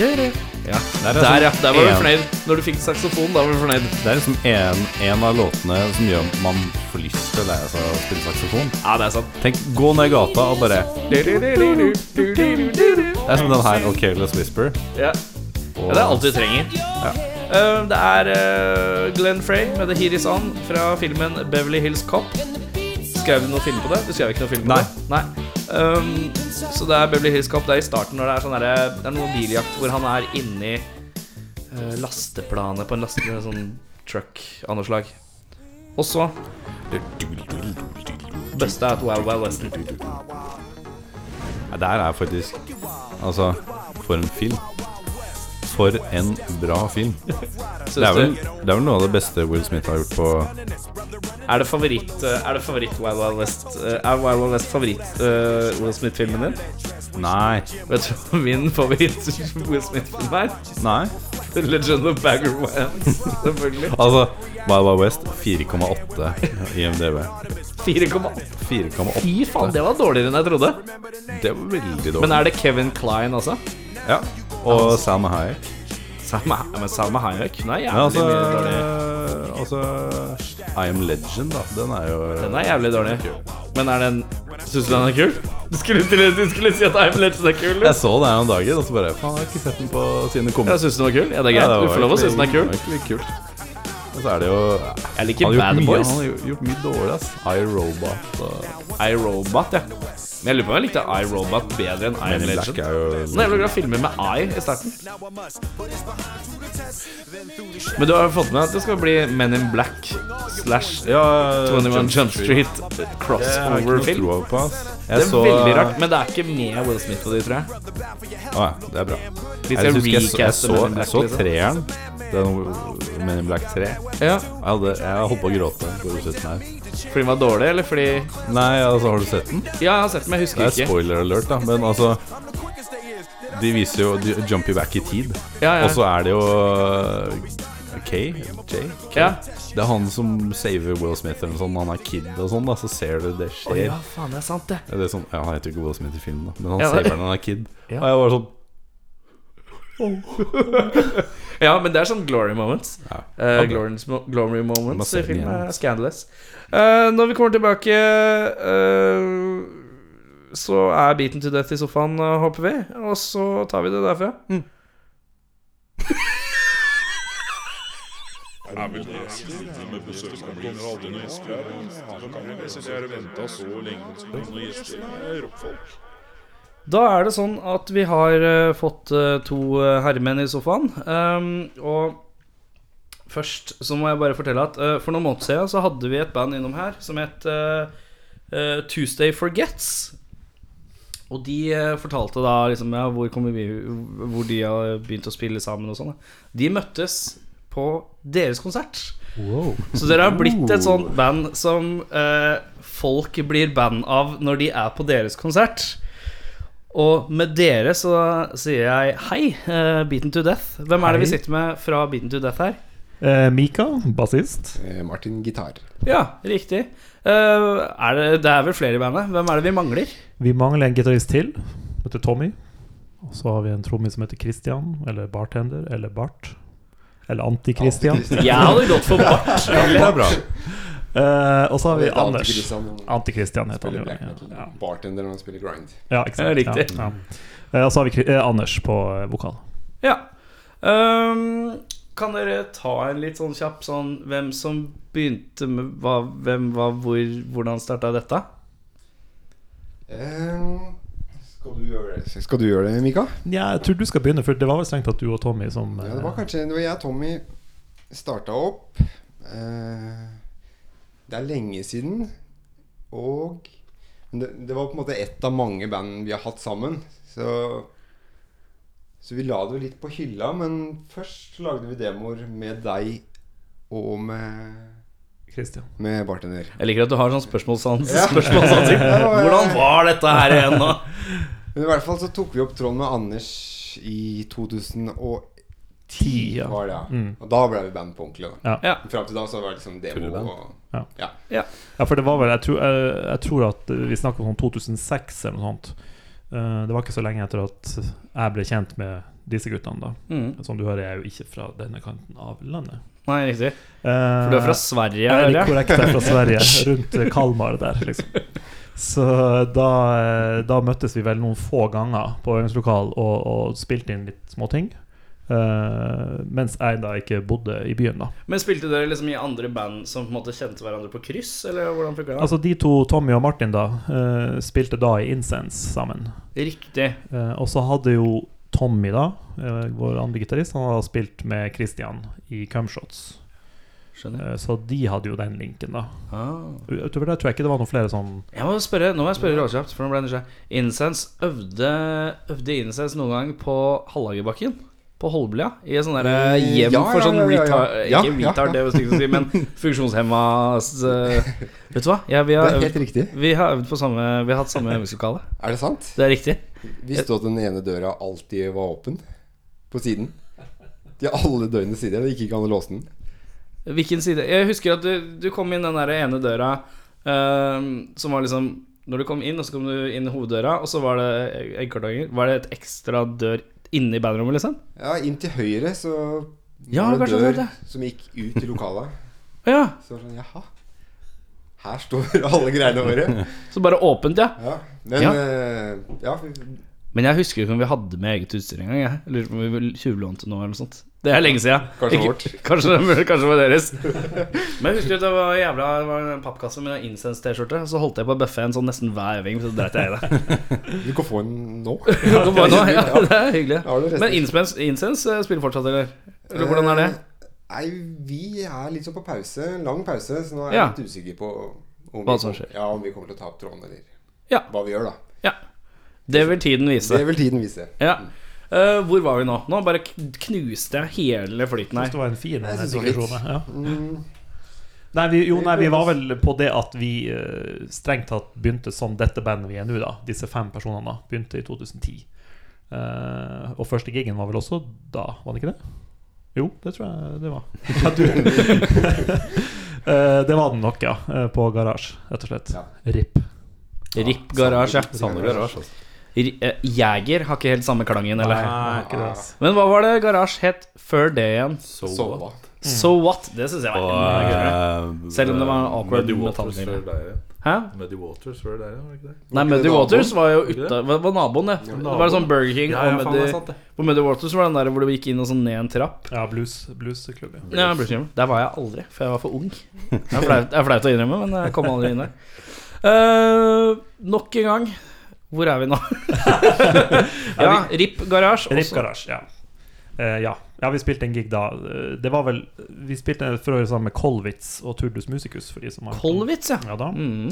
ja. Ja. Der er Der, sånn ja. Der var du fornøyd. Når du fikk saksofon, da var du fornøyd. Det er liksom en, en av låtene som gjør at man får lyst til å lære seg å spille saksofon. Ja, det er sant. Tenk, gå ned gata og bare Det er som den her, OK, Let's Whisper. Ja. Ja, det er alt vi trenger. Eh, det er uh, Glenn Frey med The Heat Is On fra filmen Beverly Hills Cop. Skrev du noe film på det? Du skrev ikke noe film på Nei. det? Nei. Um, så det er Beverly Hills Cop. Det er i starten når det er sånn derre- Det er noe biljakt hvor han er inni uh, lasteplanet på en laste, sånn truck av noe slag. Og så Beste er at Wild Wild Western. Ja, der er faktisk Altså, for en film. For en bra film. Syns Det er, vel, det er vel noe av det beste Will Smith har gjort på Er det favoritt eh, Er det favoritt Wild Wild West eh, Er Wild Wild West favoritt uh, Will Smith-filmen din? Nei. Vet du hva min favoritt-Will Smith-film er? Nei. The Legend of Bagger Wands. Selvfølgelig. Altså, Wild Wild West 4,8 i MDV. 4,8. 4,8. Fy faen, det var dårligere enn jeg trodde. Det var veldig dårlig. Men er det Kevin Klein også? Ja. Og Salma Hayek. Salma, men Salma Hayek? Hun er jævlig altså, mye dårlig. altså I Am Legend, da. Den er jo Den er jævlig dårlig. Men er den Syns du den er kul? Du skulle, du skulle si at I Am Legend er kul. Jeg så den her om dagen, og så bare Faen, jeg har ikke sett den på siden det kom Jeg syns den var kul. Ja, det er greit. Ja, Du får lov å synes den er kul. Og så er det jo Jeg liker Han Bad mye, Boys. han har gjort- mye dårlig, ass. iRobot og iRobot, ja. Men jeg lurer på om jeg likte iRobot bedre enn I Men Am Black er jo er jeg glad filmer med I i starten. Men du har fått med at det skal bli Men in Black slash Ja, 21 Jump Street Det har ikke crossover-film. tro på, ass. Det er veldig rart, men det er ikke med Will Smith og de, tror jeg. Å ja, det er bra. De Jeg, husker jeg, så, jeg, så, Men in jeg så liksom. treeren. Den Men in Black 3. Jeg, Ja, hadde, jeg holdt på å gråte på slutten her. Fordi den var dårlig, eller fordi Nei, altså, har du sett den? Ja, jeg har sett den, men jeg Det er ikke. spoiler alert, da. Men altså De viser jo de jump you back i tid. Ja, ja. Og så er det jo uh, K? J? K? Ja. Det er han som saver Will Smith eller noe sånt. Han er kid og sånn, da. Så ser du det Å skjer. ja, faen, det er sant, det. Det er sånn, ja, Han heter jo ikke Will Smith i filmen, da men han Ja, saver når han er kid. Ja. Og jeg var sånn Ja, men det er sånn glory moments. ja. Uh, glory, glory moments i filmen er scandalous. Uh, når vi kommer tilbake, uh, så er Beaten to death i sofaen, håper vi. Og så tar vi det derfra. er vel det slitne med besøkskommuner og noen gjester her. Så kan lese at jeg har venta så lenge på gjester. Er rockfolk. Da er det sånn at vi har uh, fått uh, to eh, herremenn i sofaen. Um, og først så må jeg bare fortelle at for noen måneder siden så hadde vi et band innom her som het Tuesday Forgets. Og de fortalte da liksom ja, hvor, vi, hvor de har begynt å spille sammen og sånn. De møttes på deres konsert. Så dere har blitt et sånt band som folk blir band av når de er på deres konsert. Og med dere så sier jeg hei, uh, Beaten to Death. Hvem er det vi sitter med fra Beaten to Death her? Uh, Mika, bassist. Uh, Martin gitar. Ja, riktig. Eh, er det, det er vel flere i bandet. Hvem er det vi mangler? Vi mangler en gitarist til. Heter Tommy. Og så har vi en trommis som heter Christian, eller bartender, eller Bart. Eller Anti-Christian. Jeg hadde gått for Bart. ja, Det er bra. Eh, og så har vi Anders. Antikristian heter han black metal. Ja, Bartender når han spiller grind. ja ikke sant. Riktig. Ja, ja. Eh, og så har vi eh, Anders på vokal. Ja. Um, kan dere ta en litt sånn kjapp sånn Hvem som begynte med hva, Hvem var hvor Hvordan starta dette? Um, skal du gjøre det? Skal du gjøre det, Mika? Ja, jeg tror du skal begynne, for det var vel strengt tatt du og Tommy som Ja, det var kanskje Det var jeg og Tommy starta opp. Eh, det er lenge siden. Og men det, det var på en måte ett av mange band vi har hatt sammen. Så Så vi la det jo litt på hylla. Men først lagde vi demoer med deg og med, Christian. med bartender. Jeg liker at du har sånn spørsmålsans Ja. ja. Hvordan var dette her igjen nå? Men i hvert fall så tok vi opp tråden med Anders i 2010. ja. Var det, ja. Mm. Og da ble vi band på ordentlig. Ja. Fram til da så var det liksom demo og Ja. ja. Ja, for det var vel Jeg tror, jeg, jeg tror at vi snakker om 2006 eller noe sånt. Eh, det var ikke så lenge etter at jeg ble kjent med disse guttene, da. Mm. Som du hører, jeg er jo ikke fra denne kanten av landet. Nei, riktig. Eh, For du er fra Sverige, Jeg er korrekt, jeg er fra Sverige. Rundt Kalmar der, liksom. Så da, eh, da møttes vi vel noen få ganger på øvingslokal og, og spilte inn litt småting. Uh, mens jeg da ikke bodde i byen, da. Men spilte dere liksom i andre band som på en måte kjente hverandre på kryss, eller hvordan funka det? Altså De to, Tommy og Martin, da uh, spilte da i Incense sammen. Riktig. Uh, og så hadde jo Tommy, da, vår andre gitarist, han hadde spilt med Christian i Cumshots. Så de hadde jo den linken, da. Ah. Utover det tror jeg ikke det var noen flere sånn Jeg må spørre, Nå må jeg spørre råkjapt, for nå ble jeg nysgjerrig. Incense øvde, øvde Incense noen gang på Hallagerbakken? På Holmlia? I et sånt derre Eh, hjem ja, for sånn retard Ikke retard, det er stygt å si, men funksjonshemma eh, Vet du hva? Ja, vi, har Det er helt riktig. vi har øvd på samme Vi har hatt samme øvingslokale. Er det sant? Det er riktig. Visste du at den ene døra alltid var åpen? På siden? Til alle døgnets sider. Det gikk ikke an å låse den. Hvilken side? Jeg husker at du, du kom inn den der ene døra uh, som var liksom Når du kom inn, og så kom du inn i hoveddøra, og så var det eggkartonger. Var det et ekstra dør inni bandrommet, liksom? Ja, inn til høyre så Ja, var det dør det. som gikk ut i lokalet. Ja. Så var det sånn, jaha. Her står alle greiene våre. Så bare åpent, ja. Ja, men Ja. Uh, ja. Men jeg husker ikke om vi hadde med eget utstyr engang. Jeg Jeg lurer på om vi tjuvlånte noe eller noe sånt. Det er lenge siden. Kanskje vårt. Kanskje, kanskje det var deres. Men jeg husker at det var jævla Det var en pappkasse med en Incense-T-skjorte. Så holdt jeg på å bøffe en sånn nesten hver øving, så dreit jeg i det. Du kan få en nå. Ja, nå. ja, det er hyggelig. Du? Men Incense, Incense eh, spiller fortsatt, eller? Eller hvordan er det? Eh, Nei, vi er litt sånn på pause. Lang pause, så nå er jeg litt usikker på om vi, som skjer. Ja, om vi kommer til å ta opp tråden, eller Ja. hva vi gjør, da. Ja. Det vil tiden vise. Det vil tiden vise. Ja. Eh, hvor var vi nå? Nå bare knuste jeg hele flyten her. det var en fin digresjon. Ja. Mm, Nei, vi, jo, nei, vi var vel på det at vi eh, strengt tatt begynte som dette bandet vi er nå, da. Disse fem personene da, begynte i 2010. Uh, og første gigen var vel også da, var det ikke det? Jo, det tror jeg det var. Ja, du. Eh, det var den nok, ja. eh, på Garasje, rett og slett. Ja. RIP. RIP Garasje. Sanne garasje. Eh, Jeger har ikke helt samme klangen, eller? Nei, ikke det. ass. Men hva var det Garasje het før det igjen? So, so what? So What? Det syns jeg var Og, enda gøyere. eh, Selv om det var en awkward Muddy Waters før. Hæ? Muddy Waters før der, var det ikke det? Nei, Muddy Waters var jo Var det? Var var naboen, det. Det var sånn Burger King Ja, ja, Muddy. På Muddy Waters var den der hvor du gikk inn og sånn ned en trapp. Ja, blues, bluesklubb. Ja. Ja, blues Der var jeg aldri, for jeg var for ung. Det det er flaut å innrømme, men jeg kom aldri inn der. Uh, nok en gang Hvor er vi nå? ja, RIP Garage RIP Garage, ja. Uh, ja. ja, vi spilte en gig da. Eh, Det var vel Vi spilte for øvrig sammen med Kolwitz og Turdus Musicus. For de som har Kolwitz, ja. Ja da. Mm.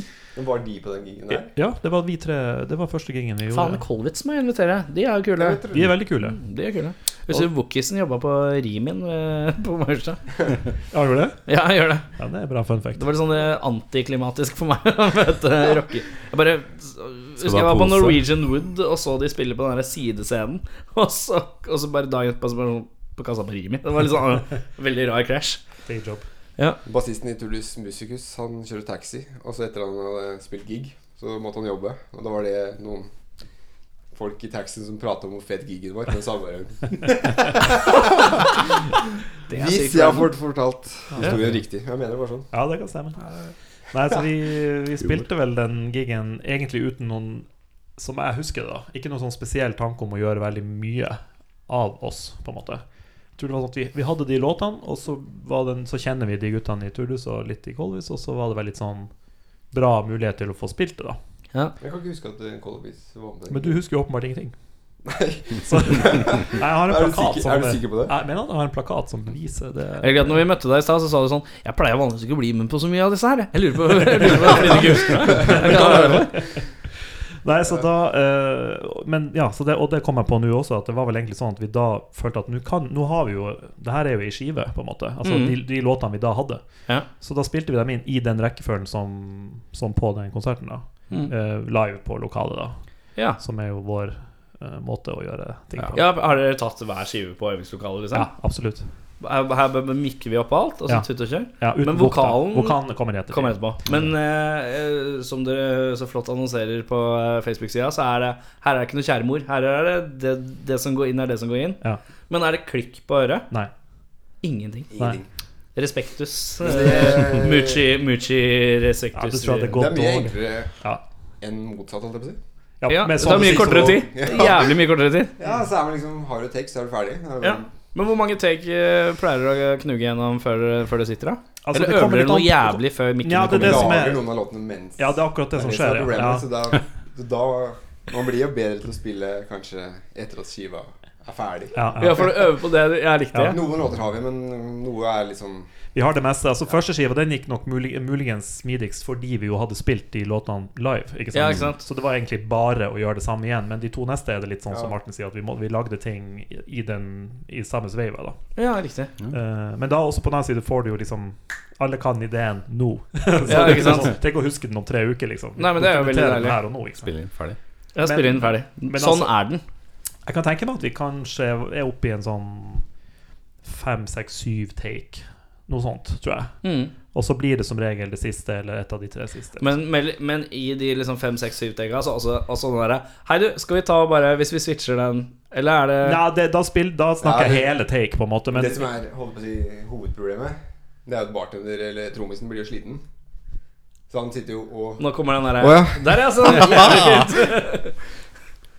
Var de på den gigen der? Ja, det var vi tre Det var første gigen vi gjorde. Faen. Kolwitz må jeg invitere. De er jo kule. De er veldig kule. Mm, De er kule. Husker du Wookisen jobba på Rimin eh, på Maurstad? Ja, gjør det? Ja, jeg gjør det. Ja, det er bra fun fact. Det var litt sånn eh, antiklimatisk for meg å møte rocker. Jeg bare Husker jeg var på? Norwegian Wood og så de spille på den der sidescenen, og så, og så bare dagen etterpå så bare sånn på kassa på Rimi. Det var litt sånn eh, veldig rar krasj. Ja. Bassisten i Tullus Musicus Han kjører taxi, og så etter han hadde spilt gig, så måtte han jobbe. Og da var det noen folk i taxien som prata om hvor fet gigen var. Mens samme Hvis jeg har fått fortalt historien riktig. Jeg mener det var sånn. Ja, det kan stemme. Nei, så vi, vi spilte vel den gigen egentlig uten noen Som jeg husker det, da. Ikke noen sånn spesiell tanke om å gjøre veldig mye av oss, på en måte. Jeg tror det var sånn at vi, vi hadde de låtene, og så, var den, så kjenner vi de guttene i Turdus og litt i Kolvis, og så var det vel litt sånn bra mulighet til å få spilt det, da. Ja. Jeg kan ikke huske at Colobis var med. Men du husker jo åpenbart ingenting. Nei. Så, Nei, jeg har en Er du sikker- som er du sikker på det? Jeg mener at jeg har en plakat som beviser det. Jeg gleder, når vi møtte deg i stad, så sa du sånn Jeg pleier vanligvis ikke å bli med på så mye av disse her. jeg. Lurer på, jeg lurer på det. Med. Nei, så da uh, Men ja, så det, og det kom jeg på nå også, at det var vel egentlig sånn at vi da følte at nå kan Nå har vi jo Det her er jo ei skive, på en måte. Altså mm. de, de låtene vi da hadde. Ja. Så da spilte vi dem inn i den rekkefølgen som, som på den konserten, da. Mm. Eh, live på lokalet, da. Ja. Som er jo vår eh, måte å gjøre ting på. ja, Har dere tatt hver skive på øvingslokalet, liksom? Ja, absolutt. Her, her mikker vi opp alt, og så Ja. tut og kjør? Ja, Men vokalen Vokalen kommer etter. Kommer etterpå. Men eh, eh, som dere så flott annonserer på Facebook-sida, så er det Her er det ikke noe kjæremor. Her er det, det det som går inn, er det som går inn. Ja. Men er det klikk på øret? Nei. Ingenting. Ingenting. Respektus. Det- Muchi, muchi respektus. Ja, det Det er mye enklere Ja. enn motsatt, holdt jeg på å si. Ja, ja, det tar sånn mye kortere tid. Ja. Jævlig mye kortere tid. Ja, så er man liksom Har du take, så er du ferdig. Er Ja. bare- Men hvor mange take eh, pleier dere å knuge gjennom før, før det sitter, da? Altså, Eller det øver dere noe an jævlig før mikken Ja, det er kommer det som lager er- noen av låtene mens Ja, det er akkurat det som er skjer. er problemet, Ja. Så da, så da Man blir jo bedre til å spille kanskje etter at skiva er ferdig. Ja, Ja, for å øve på det jeg likte. Ja. Noen låter har vi, men noe er liksom Vi har det meste. Altså Første skiva den gikk nok mulig, muligens smidigst fordi vi jo hadde spilt de låtene live. Ikke sant? Ja, ikke sant? Så det var egentlig bare å gjøre det samme igjen. Men de to neste er det litt sånn som Martin sier, at vi, må, vi lagde ting i, den, i samme sveiva. da Ja, riktig. Eh, Men da også på den annen side får du jo liksom Alle kan ideen nå. Så Ja, ikke ikke sant? sånn, Tenk å huske den om tre uker, liksom. Nei, men det er jo veldig deilig. Her og nå, ikke sant? Spille inn, ferdig. Ja, spiller inn ferdig. men Sånn altså- er den. Jeg kan tenke meg at vi kanskje er oppe i en sånn fem, seks, syv take. Noe sånt, tror jeg. Mm. Og så blir det som regel det siste, eller et av de tre siste. Men, men, men i de liksom fem, seks, syv tegga, så altså, altså den derre Hei, du, skal vi ta bare Hvis vi switcher den Eller er det Ja, det, da, spill, da snakker Ja, hele take, på en måte. Men Det som er holdt på å si, hovedproblemet, det er jo at bartender eller trommisen blir jo sliten. Så han sitter jo og Nå kommer den derre oh, ja. Der, ja! Sånn.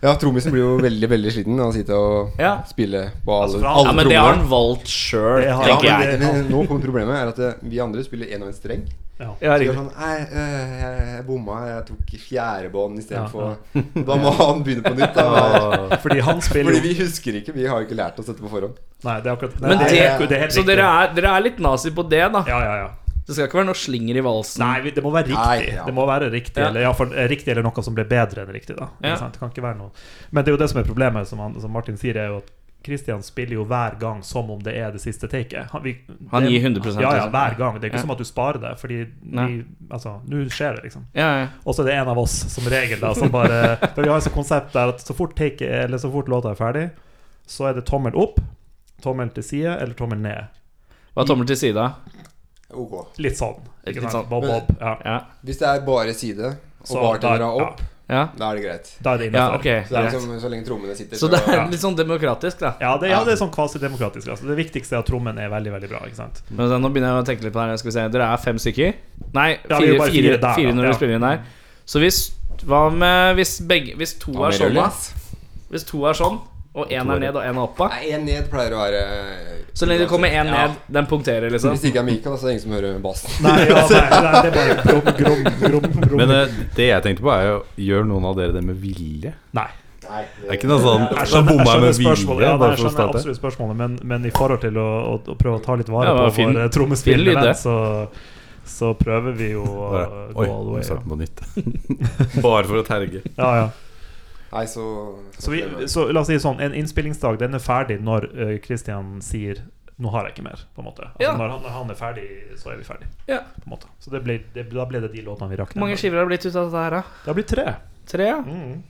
Ja, trommisen blir jo veldig veldig sliten av han sitter og Ja. spiller på alle, Altså, alle Ja, men det har trommene. han valgt sjøl, Det har- tenker men jeg. det, Men nå kommer problemet er at eh, vi andre spiller én og en streng. Ja, Så gjør riktig. sånn Nei, øh, jeg, jeg bomma. Jeg tok fjerdebånd Ja, for Da må han begynne på nytt. Da. Fordi han spiller Fordi jo vi husker ikke. Vi har jo ikke lært oss dette på forhånd. Nei, det er akkurat Men det, det, det er helt så riktig. dere er, dere er litt nazi på det, da? Ja, ja, ja. Det skal ikke være noe slinger i valsen? Nei, det må være riktig. Nei, ja. Det må være riktig Ja. Eller ja, for, eh, riktig eller noe som ble bedre enn riktig. da Ja. Det kan ikke være noe Men det er jo det som er problemet, som, han, som Martin sier, er jo at Christian spiller jo hver gang som om det er det siste taket. Han, vi, Han det- gir 100%, Ja, ja, liksom. hver gang. Det er ikke Ja. som at du sparer det, Fordi nå altså, nå skjer det, liksom. Ja, ja. Og så er det en av oss, som regel, da, som bare For vi har et sånt konsept der at så fort, take, eller så fort låta er ferdig, så er det tommel opp, tommel til side eller tommel ned. Hva er tommel til side? Ok. Litt sånn. Ikke Litt sant? sånn. Bob, bob. Ja. Ja. Hvis det er bare side, og Så bartender da- er opp, Ja, da er det greit. Da er det ja innenfor. ok. Så det er greit. liksom, så lenge trommene sitter, Så det er Ja. litt sånn demokratisk, da. Ja, det, ja, det er sånn kvasidemokratisk. Altså. Det viktigste er at trommen er veldig veldig bra. ikke sant? Men så, nå begynner jeg å tenke litt på det her. Skal vi se, Dere er fem stykker? Nei, Ja, vi er fire, bare fire, fire der, fire da. når Ja. dere spiller inn her. Så hvis Hva med hvis begge Hvis to Ja, er sånn, da? Hvis to er sånn, og én er ned og én er oppe Nei, én ned pleier å være Så lenge det kommer én Ja. ned, den punkterer, liksom? Hvis det ikke er Mikael, så er det ingen som hører bassen. Nei, ja, nei, nei, det er bare grom, grom, grom, grom. Men uh, det jeg tenkte på, er jo Gjør noen av dere det med vilje? Nei. Nei, Det er ikke noe sånn Jeg Så skjønner, jeg skjønner spørsmålet, ja, jeg skjønner absolutt spørsmålet men, men i forhold til å, å, å prøve å ta litt vare Ja, på fin- vår det. så, så prøver vi jo å Oi, gå all the nå way. starter Ja. på nytt. Bare for å terge. Ja, ja. Nei, så Så, vi, så la oss si sånn, en innspillingsdag den er ferdig når Kristian uh, sier 'nå har jeg ikke mer'. på en måte altså, Ja. når, han, når han er ferdig, så er vi ferdig. Ja. På en måte Så det ble, det, da ble det de låtene vi rakk. Hvor mange skiver har det blitt ut av dette her, da? Det har blitt tre. Tre? ja. Mm.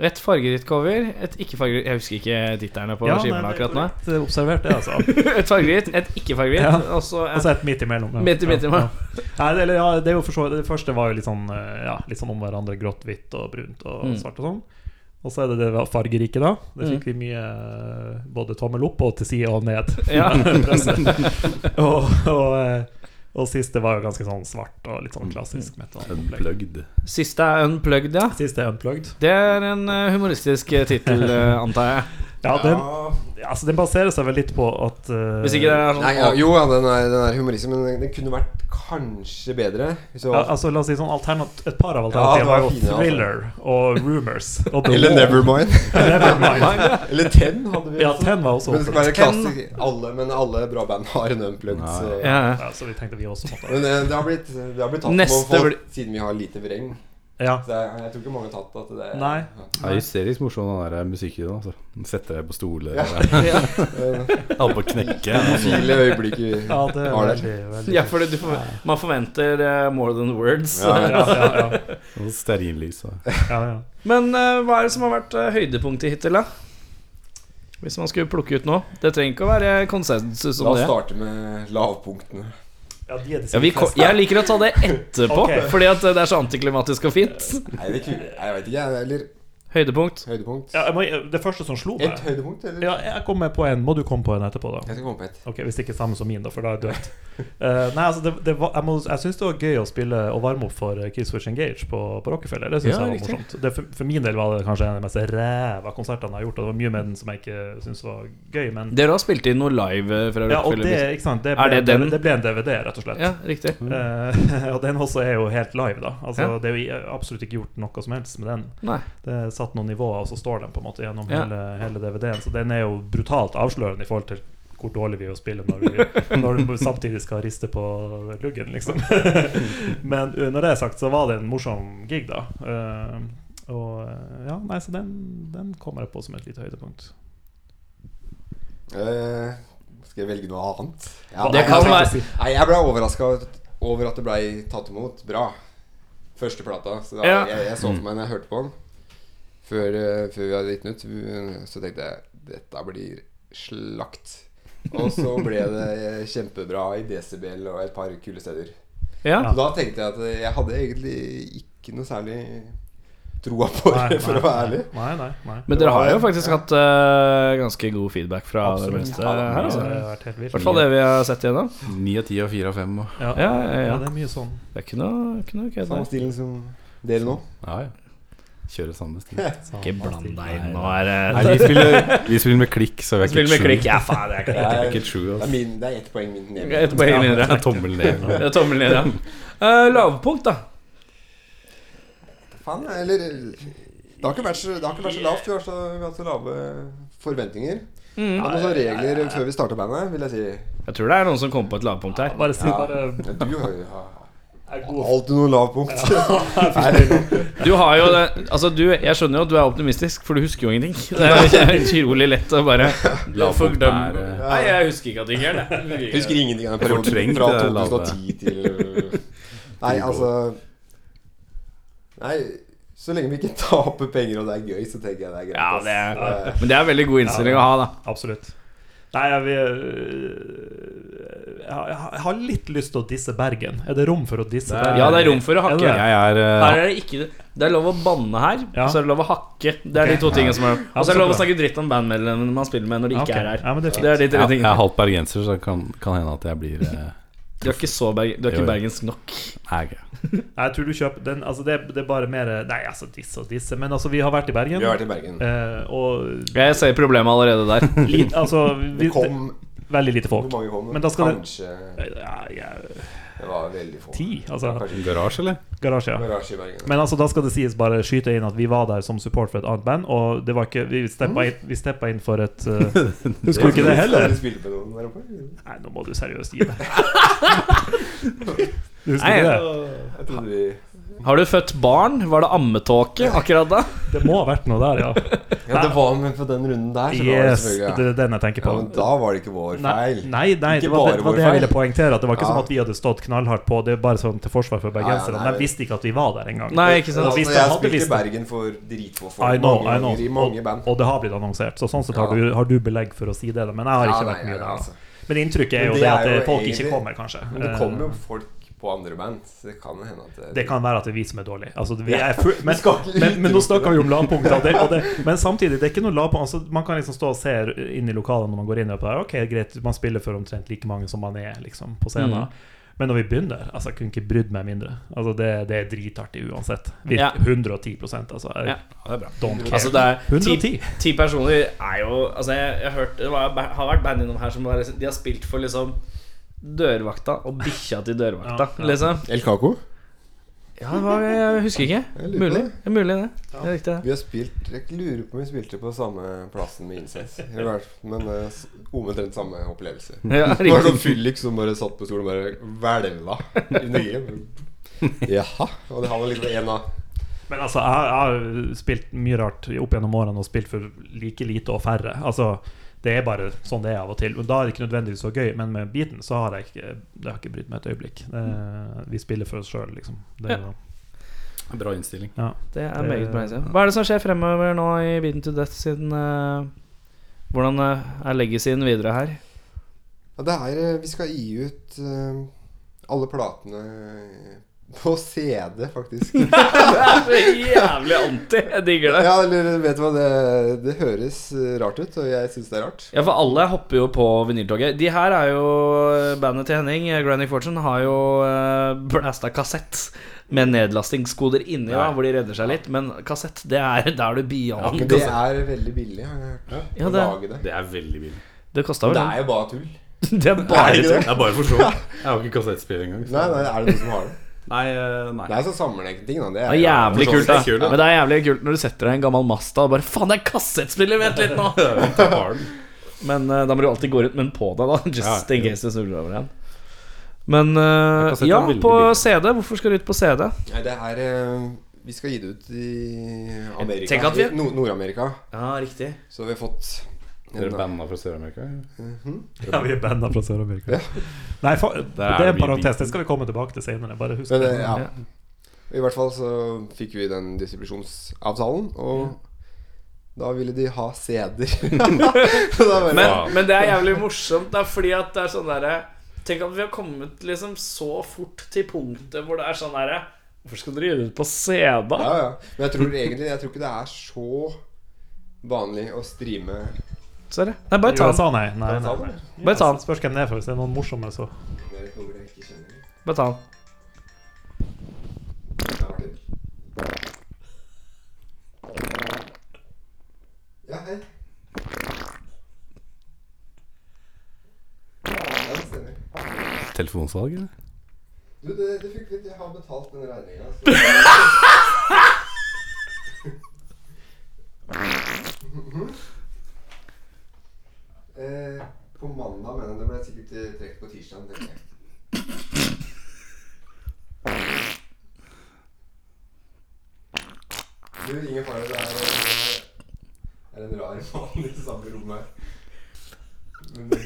Et fargerikt cover, et ikke-fargerikt Jeg husker ikke titterne på Ja, skivene akkurat nå. eh, Observert det, altså. et fargerikt, et ikke-fargeritt, Ja. og så Og et midt imellom. ja. Midt midt imellom. Ja, ja. Nei, det, eller, ja, det er jo for så Det første var jo litt sånn eh, Ja, litt sånn om hverandre. Grått, hvitt og brunt og Mm. svart og sånn. Og så er det det fargerike, da. Det Mm. fikk vi mye eh, både tommel opp og til side og ned. Ja. Og, og, eh, og siste var jo ganske sånn svart og litt sånn klassisk metal. Unplugged. Siste er Unplugged, ja. Siste er Unplugged. Det er en eh, humoristisk tittel, antar jeg. Ja, den, altså, den baserer seg vel litt på at uh, Hvis ikke det er sånn Nei, ja, Jo, ja, den er, den er humoristisk, men den, den kunne vært kanskje bedre. Hvis det ja, altså, la oss si sånn alternat Et par av Ja, alternativene var var jo Thriller altså. Thriller og Rumors. Og eller Nevermind. Nevermind. eller Ten hadde vi Ja, også. Ten var også Men det skal være klassisk. Alle, men alle bra band har en unplugged. Ja, Så. ja. ja. Ja, så vi tenkte vi også måtte Men eh, det har blitt, det har blitt tatt Neste med folk siden vi har lite vreng. Ja. Så jeg, jeg tror ikke mange har tatt at det Nei. Jeg er hysterisk morsom den der musikkvideoen. Altså. Setter deg på stoler. Ja. Ja. Alle på knekke. File øyeblikk vi Ja, det har der. veldig, ja, for du får, man forventer uh, more than words. Ja, ja, ja, ja, Og Stearinlys. og- ja, ja. Men uh, hva er det som har vært uh, høydepunktet hittil, da? Hvis man skulle plukke ut noe. Det trenger ikke å være konsensus La oss det. starte med lavpunktene. Ja, de er Ja, vi, ko- jeg liker å ta det etterpå, okay. fordi at eh, det er så antiklimatisk og fint. Nei, det Jeg vet ikke, jeg. Eller Høydepunkt. høydepunkt. ja, jeg må, det første som slo meg Et høydepunkt, eller? Ja, jeg kommer på en. Må du komme på en etterpå, da? Jeg skal komme på et. Ok, Hvis ikke samme som min, da, for da er du dødt. uh, nei, altså, det, det var, jeg, må, jeg syns det var gøy å spille og varme opp for eh, Kiss Switch Engage på, på Rockefeller. Det synes Ja, jeg var riktig. morsomt. Det, for, for min del var det kanskje en av de mest ræva konsertene jeg har gjort. Og det var mye med den som jeg ikke syns var gøy, men Dere har spilt inn noe live fra Rockefeller? Ja, og det, ikke sant, det, Er ble, det den? det ble en DVD, rett og slett. Ja, riktig. Uh, og den også er jo helt live, da. Altså, Ja. Det er jo absolutt ikke gjort noe som helst med den. Nei. Det, satt noen nivåer, og så står den på en måte gjennom Ja. hele, hele DVD-en. Så den er jo brutalt avslørende i forhold til hvor dårlig vi er å spille når, vi, når du samtidig skal riste på luggen, liksom. Men uh, når det er sagt, så var det en morsom gig, da. Uh, og uh, ja, nei, så den, den kommer jeg på som et lite høydepunkt. Uh, skal jeg velge noe annet? Ja, Det kan jeg, være- Nei, jeg ble overraska over at det ble tatt imot bra. Første plata. Så da, Ja. jeg, jeg så for meg når jeg hørte på den før, eh, før vi hadde gitt den ut, så tenkte jeg dette blir slakt. Og så ble det kjempebra i Decibel og et par kule steder. Ja. Så da tenkte jeg at jeg hadde egentlig ikke noe særlig troa på det, Nei, for nei, å være ærlig. Nei, nei, nei. Men dere har jo faktisk hatt uh, ganske god feedback fra det meste Ja, her. Altså. I hvert fall det vi har sett igjennom. Ni av ti og fire av fem. Ja, Ja, ja, ja. ja, det er mye sånn. Det er ikke noe, ikke noe Samme stilen som dere nå. Ja, ja. Kjører samme stil. Ikke bland deg inn nå. Er Nei, vi spiller, vi spiller med klikk, så vi er ikke med true. Ja, faen, det er Det klikk. er, ikke true, det ass. er, min, det er ett poeng min. Et poeng mindre. Det er tommel ned. Det er tommel ned, ja. Uh, lavpunkt, da. Faen, eller Det har ikke vært så, det har ikke vært så lavt. Vi har, så, vi har hatt så lave forventninger. Mm. Vi er noen regler før vi starter bandet, vil jeg si. Jeg tror det er noen som kommer på et lavpunkt her. Bare si Ja. bare Du har er god. alltid noen lavpunkt. Du har jo det Altså, du Jeg skjønner jo at du er optimistisk, for du husker jo ingenting. Det er utrolig lett å bare Lavpunkt er, eh, Nei, jeg husker ikke at det det. Jeg husker ingenting av den perioden fra 2010 til Nei, altså Nei, så lenge vi ikke taper penger og det er gøy, så tenker jeg det er greit. Ja, det er, Eh, men det er veldig god innstilling å ha, da. Absolutt. Nei, jeg, vil, jeg, har- litt lyst til å disse Bergen. Er det rom for å disse Bergen? Ja, det er rom for å hakke. Er det? Er uh... Her er det ikke Det er lov å banne her, Ja. og så er det lov å hakke. Det er de to tingene som er Og så er det lov å snakke dritt om bandmedlemmene man spiller med når de ikke okay. er her. Ja, men det er. Det er de tre jeg, jeg er halvt bergenser, så det kan, kan hende at jeg blir uh... Du er ikke så berg, Du er ikke bergensk nok. Nei, ok. Nei, Jeg tror du kjøper den Altså, det, det er bare mer Nei, altså, disse og disse. Men altså, vi har vært i Bergen. Vi har vært i Bergen. Eh, og Jeg ser problemet allerede der. litt, altså vi, Det kom Veldig lite folk. Hvor mange kom? Men da skal det- Kanskje Ja, ja, Det var veldig få. ti, altså. Kanskje Garasje, eller? Garasje, ja. garasje i Bergen. Men altså, da skal det sies bare skyte inn at vi var der som support for et annet band, og det var ikke Vi steppa inn, vi steppa inn for et uh, Husker du ikke det heller? Nei, nå må du seriøst gi deg. Husker Nei, det? Jeg trodde vi Har du født barn? Var det ammetåke akkurat da? Det må ha vært noe der, ja. Ja, det var med på den runden der. Så var det Yes, det er den jeg tenker på. ja, men da var det ikke vår feil. nei, nei det var det, var det jeg ville poengtere. At det var ikke Ja. sånn at vi hadde stått knallhardt på. Det er bare sånn til forsvar for bergenserne. Ja, ja, de visste ikke at vi var der engang. Nei, ikke sant? Altså, jeg hadde spilte i Bergen for dritfå folk. I know, mange I know. i mange Og, band. og det har blitt annonsert. Så sånn sett har, du, har du belegg for å si det. Men jeg har Ja, ikke nei, vært mye der. altså. Men inntrykket er jo det det at eh, folk egentlig- ikke kommer, kanskje. Men det kommer jo Eh, folk på andre band. Så det kan hende at det, Det kan være at det er vi som er dårlige. Altså, vi er full, men, men, men nå snakker vi om lavpunkt. Og det, og det, men samtidig, det er ikke noe lavpunkt. Altså, man kan liksom stå og se inn i lokalet når man går inn. Og der, ok, greit, Man spiller for omtrent like mange som man er liksom, på scenen. Mm. Men når vi begynner altså, Jeg kunne ikke brydd meg mindre. Altså, det, det er dritartig uansett. Vi, Ja. 110 altså. Jeg, Ja. Ja, det er bra. Don't care. Altså det er 110. ti personer er jo Altså jeg, jeg har hørt Det var, har vært band innom her som var, De har spilt for liksom dørvakta og bikkja til dørvakta, Ja, ja. liksom. El Caco? Ja, det var, jeg husker ikke. Jeg Mulig. det. Det mulig, det. Det er riktig. Vi har spilt Jeg lurer på om vi spilte på samme plassen med Incest. I hvert fall, Men uh, omtrent samme opplevelse. Ja, Det var sånn fyllik som bare satt på stolen og bare hvelva. Jaha. Og det hadde liksom en av Men altså, jeg, jeg har spilt mye rart opp gjennom årene og spilt for like lite og færre. Altså, det er bare sånn det er av og til. Og Da er det ikke nødvendigvis så gøy, men med beaten så har jeg ikke Det har ikke brydd meg et øyeblikk. Det, vi spiller for oss sjøl, liksom. Det, Ja. Bra innstilling. ja. Det er meget bra. innstilling. Hva er det som skjer fremover nå i Beaten to Death siden uh, Hvordan eh, er legacyen videre her? Ja, det er eh, Vi skal gi ut uh, alle platene på CD, faktisk. det er så Jævlig anti. Jeg digger det. Ja, eller vet du hva, det, det høres eh, rart ut, og jeg syns det er rart. Ja, for alle hopper jo på vinyltoget. De her er jo Bandet til Henning, eh, Granny Fortune, har jo uh, blasta kassett med nedlastingskoder inni, da, Ja. hvor de redder seg litt. Men kassett, det er der er du beyond. Ja, det er veldig billig, har jeg hørt. Ja, å det- lage det. Det er veldig billig. det kosta vel det er jo bare tull. Det er bare det tull. det? Det er bare for show. Jeg har ikke kassettspill engang. så- Nei, nei, er det noen som har det? Nei, eh, nei. Det er sånn sammenhengende da. Det Det er jævlig kult, da. kult, Men det er jævlig kult når du setter deg en gammel Masta og bare Faen, det er kassettspiller! Vent litt nå! Men uh, da må du alltid gå rundt med den på deg, da. Just Ja, in case du snurrer over igjen. Men uh, er ja, på. CD. Hvorfor skal du ut på CD? Nei, det er uh, Vi skal gi det ut i Amerika. Vi- Nord-Amerika. Ja, riktig. Så vi har fått Dere banda fra Sør-Amerika? Ja, vi er banda fra Sør-Amerika. Nei, for, er det er en parentes. Det skal vi komme tilbake til senere. Bare husk det. det, ja. I hvert fall så fikk vi den distribusjonsavtalen, og da ville de ha CD-er. Men, men det er jævlig morsomt, da, fordi at det er sånn derre Tenk at vi har kommet liksom så fort til punktet hvor det er sånn derre Hvorfor skal dere gjøre det på CD? Ja, ja. Men jeg tror egentlig Jeg tror ikke det er så vanlig å streame Sorry. Nei, bare ta den. nei. nei, nei. den. Bare ta den. Spørs hvem det er, for hvis det er noen morsomme, så. Bare ta den. Ja, hei. Telefonsalg, eller? Du, det, det fikk litt Jeg har betalt den regninga. Så... Eh, på mandag, mener jeg. det ble sikkert eh, trukket på tirsdag. tenker jeg. Du, ingen fare. Det er, det er en rar mann i samme rom her. Men,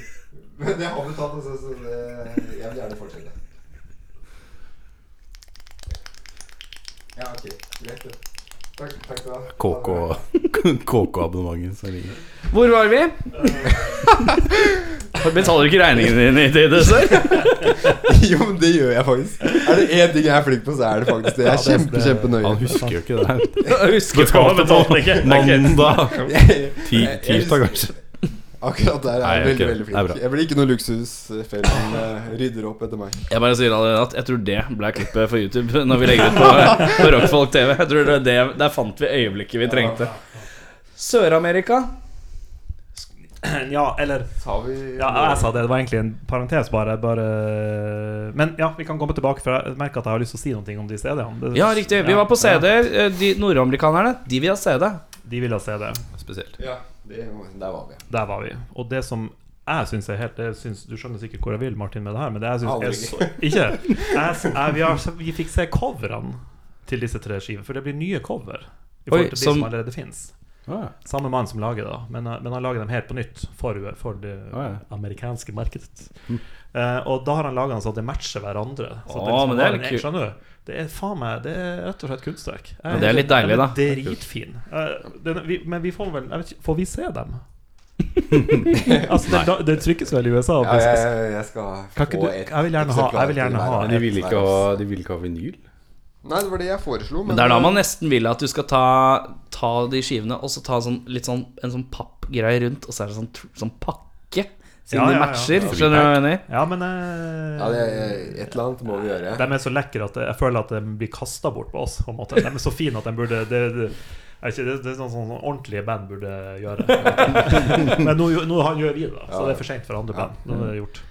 men det har betalt, altså, så det, jeg vil gjerne fortsette. Ja, ok. Greit, det. Takk, takk da. KK KK-abonnementet som ringer. Hvor var vi? Betaler du ikke regningene dine i tide, sir? jo, men det gjør jeg faktisk. Er det én ting jeg er flink på, så er det faktisk det. Jeg er kjempe, kjempenøye. Han husker jo ikke det her. Jeg husker hva han betalte ikke. Mandag. Tirsdag, kanskje. Akkurat der er Nei, jeg veldig, veldig flink. Jeg blir ikke noe luksusfellen uh, rydder opp etter meg. Jeg bare sier allerede at jeg tror det ble klippet for YouTube når vi legger ut på, på Rockfolk TV. Jeg tror det det, Der fant vi øyeblikket vi trengte. Sør-Amerika. Ja, eller Sa vi Ja, jeg sa det. Det var egentlig en parentes, bare. bare Men ja, vi kan komme tilbake, for jeg merker at jeg har lyst til å si noe om de CD-ene. Ja, riktig. Vi var på CD-er. Eh, De nordamerikanerne, de vil ha CD. De vil ha CD. Spesielt. Ja, det, der var vi. Der var vi. Og det som jeg syns er helt det syns, Du skjønner sikkert hvor jeg vil, Martin, med det her, men det jeg syns er så Ikke? Jeg, jeg, vi, har, vi fikk se coverne til disse tre skivene, for det blir nye cover. I forhold Oi, til de som- som allerede fins. Samme mann som lager det, da, men, men han lager dem helt på nytt for, for det ja. amerikanske markedet. Eh, og da har han laga dem sånn at det matcher hverandre. Så Å, at liksom det er litt kult. Skjønner? Det er faen meg Det er rett og slett kunstverk. Jeg- det er litt deilig, den da. er Dritfin. Uh, den- vi- Men vi får vel jeg vet ikke, Får vi se dem? altså, det, det trykkes vel i USA? Ja, jeg, jeg, jeg skal få et jeg vil gjerne ha- jeg vil gjerne ha de ha, de vil ikke ha vinyl? Nei, det var det jeg foreslo. Men det er da man nesten vil at du skal ta, ta de skivene og så ta sånn, litt sånn, en sånn pappgreie rundt, og så er det sånn, sånn pakke. Siden Ja, de ja, ja. matcher. Skjønner du hva jeg mener? Ja, men eh, Ja, det er, et eller annet må vi gjøre. De er så lekre at jeg føler at de blir kasta bort på oss. På en måte De er så fine at de burde Det, det, ikke, det, det er sånn sånn ordentlige band burde gjøre. Men nå, nå gjør vi det, da, så det er for seint for andre band. Nå er det gjort.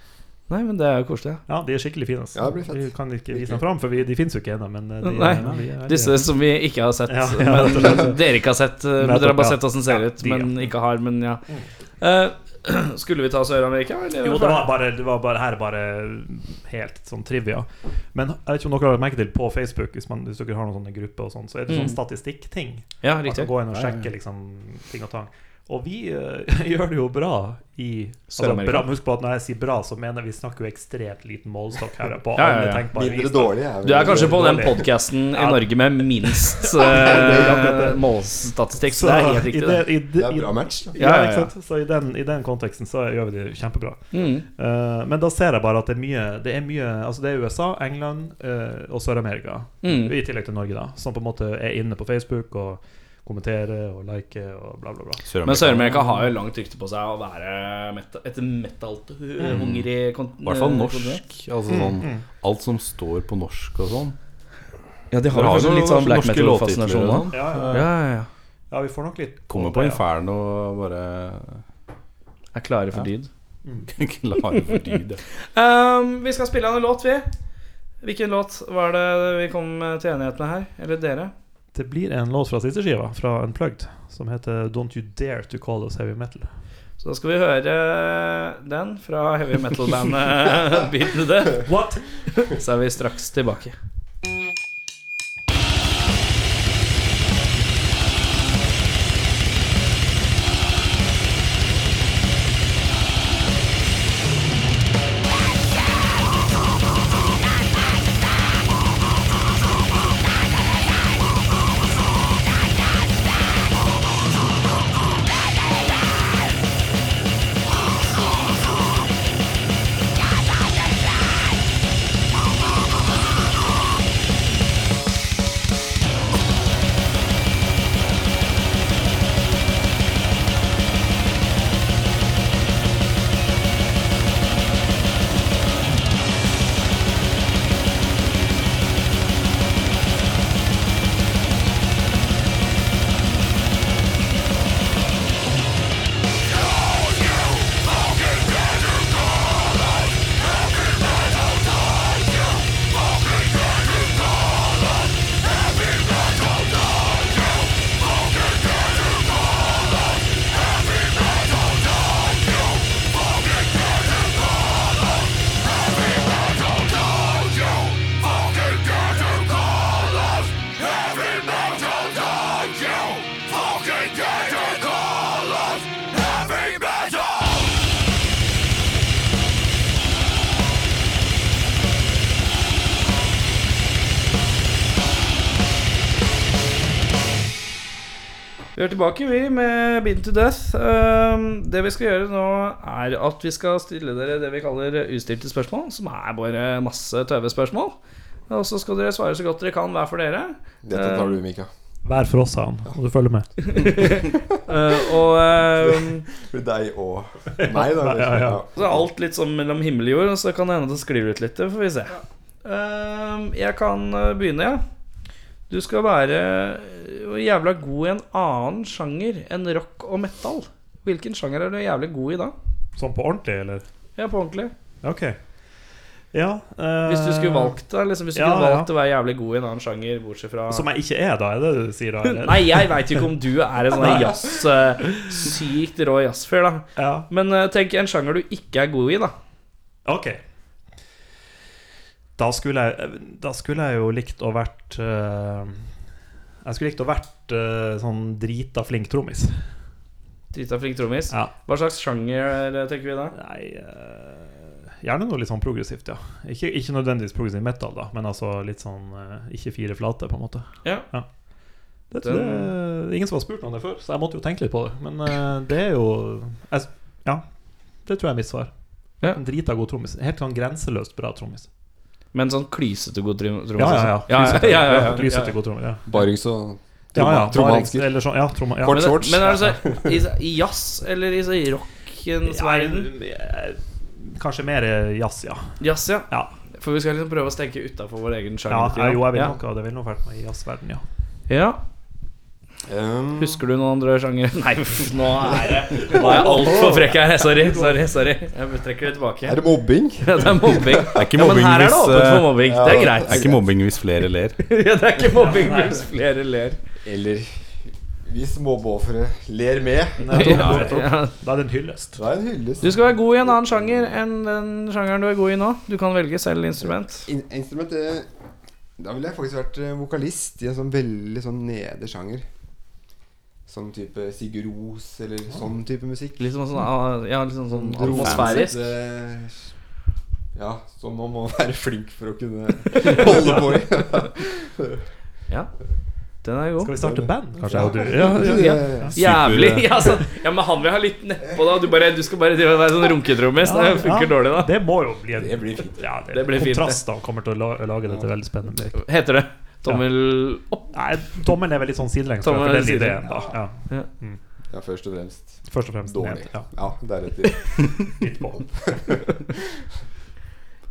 Nei, men det er jo koselig. Ja, de er skikkelig fine. altså. Ja, det blir fett. Vi kan ikke vise dem fram, for vi, de fins jo ikke ennå. Men eh, de, Nei, de er- disse som vi ikke har sett. Ja, ja, men dere ikke har sett. Men Dere har bare sett åssen ser Ja, ut, de, ja. men ikke har. Men ja. Uh, skulle vi ta Sør-Amerika? Jo, det var bare, det var bare her bare helt sånn trivia. Men jeg vet ikke om dere har lagt merke til på Facebook, hvis, man, hvis dere har noen sånne grupper, og sånn, så er det sånn Mm. statistikkting. Ja, Man riktig. kan gå inn og sjekke liksom, ting og tang. Og vi uh, gjør det jo bra i altså, Sør-Amerika. bra, Husk på at når jeg sier bra, så mener vi snakker jo ekstremt liten målestokk her. På Ja, ja, ja. Mindre dårlig er. Du er kanskje på den podkasten i Norge med minst uh, målstatistikk. Så Så det er helt riktig. det, Det. i Det er bra match. Ja, Ja, ja, ikke ja. sant? Så i den, i den konteksten så gjør vi det kjempebra. Mm. Uh, men da ser jeg bare at det er mye Det er, mye, altså det er USA, England og Sør-Amerika. Mm. I tillegg til Norge, da. Som på en måte er inne på Facebook og kommenterer og like og bla, bla, bla. Men Sør-Amerika har jo langt rykte på seg å være meta, et metal-hungrig kon- I hvert fall norsk. Altså sånn Alt som står på norsk og sånn. Ja, de har jo kanskje litt sånn black metal-fascinasjon sånn. Ja, ja, Ja, ja, vi får nok litt Kommer på ja. Inferno og bare Er klare for Ja. dyd. klare for dyd. ja. Um, vi skal spille en låt, vi. Hvilken låt var det vi kom til enighet med her? Eller dere? Det blir en låt fra siste skiva, fra Unplugged, som heter 'Don't You Dare To Call Us Heavy Metal'. Så da skal vi høre den fra heavy metal-bandet Beat the Death. Så er vi straks tilbake. Tilbake, vi, med Beaten to Death. Um, det vi skal gjøre nå, er at vi skal stille dere det vi kaller ustilte spørsmål. Som er bare masse tøve spørsmål. Og så skal dere svare så godt dere kan hver for dere. Dette tar du, Mika. Hver for oss, sa han. Og du følger med. Uh, og um, For deg og meg, da. Ja, ja. så er alt litt sånn mellom himmel og jord, og så kan det hende det sklir ut litt. Det får vi se. Uh, jeg kan uh, begynne, ja. Du skal være uh, jævla god i en annen sjanger enn rock og metal. Hvilken sjanger er du jævlig god i da? Sånn på ordentlig, eller? Ja, på ordentlig. Ok. Ja eh, Hvis du skulle valgt det, liksom, hvis du ja, skulle valgt ja. å være jævlig god i en annen sjanger, bortsett fra Som jeg ikke er, da? Er det det du sier da? Nei, jeg veit jo ikke om du er en sånn jazz uh, Sykt rå jazzfyr, da. Ja. Men uh, tenk en sjanger du ikke er god i, da. Ok. Da skulle jeg, da skulle jeg jo likt å vært uh, Jeg skulle likt å vært uh, sånn drita flink trommis. Drita flink trommis. Ja. Hva slags sjanger eh, tenker vi da? Nei uh, Gjerne noe litt sånn progressivt, ja. Ikke, ikke nødvendigvis progressiv metal, da, men altså litt sånn ikke fire flate, på en måte. Ja. Det, Den- det, er ingen som har spurt om det før, så jeg måtte jo tenke litt på det. Men det er jo jeg, Ja, det tror jeg er mitt svar. Ja. En drita god trommis. Helt sånn grenseløst bra trommis. Men sånn klysete god trom- trommis? Ja, ja, ja. altså. ja, ja, ja, ja, ja. Klysete god trommis. Ja. Barings og Ja, ja, trommehansker. Eller sånn, ja, tromma, ja. Men, shorts. men er det så, i, i jazz eller i så rockens verden? Kanskje mer jazz, ja. Jazz, ja. Ja, For vi skal liksom prøve å stenke utafor vår egen ja, sjanger. ja jo, jeg vil nok ha det vil nok vært med i jazzverden, ja. ja. Um, Husker du noen andre sjangere? Nei, nå er det Nå er jeg altfor frekk her. Sorry, sorry. sorry Jeg trekker det tilbake. er det mobbing? Ja, det er mobbing. Det er ikke Ja, men mobbing her er det åpent eh, for mobbing. Det er Det er ikke mobbing hvis flere ler. Ja, det er ikke mobbing hvis flere ler. Eller hvis mobbeofferet ler med? Ja, ja. Da er det en hyllest. Da er en hyllest. Du skal være god i en annen sjanger enn den sjangeren du er god i nå. Du kan velge selv instrument. In instrument det, Da ville jeg faktisk vært eh, vokalist i en sånn veldig sånn nede-sjanger. Sånn type Sigurd Ros eller sånn type musikk. Litt sånn, sånn, ja, liksom sånn, sånn atmosfærisk. Det- Ja, som man må være flink for å kunne holde på i. Ja, den er god. Skal vi starte band, kanskje? jeg og du? Ja, ja, Ja. ja. Jævlig. Ja, sånn. ja, men han vil ha litt nedpå, da. Du, bare, du skal bare være sånn runketrommis. Det funker Ja, dårlig, da. Det må jo bli en Det blir fint. Ja, det, Det blir fint, det. Kontrastene kommer til å lage dette veldig spennende. Heter det tommel opp? Nei, tommelen er vel litt sånn sidelengs for Tommelen den sidelengs. ideen, da. Ja. Ja, først og fremst Først og fremst dårlig. ned. Ja, Ja, deretter litt på.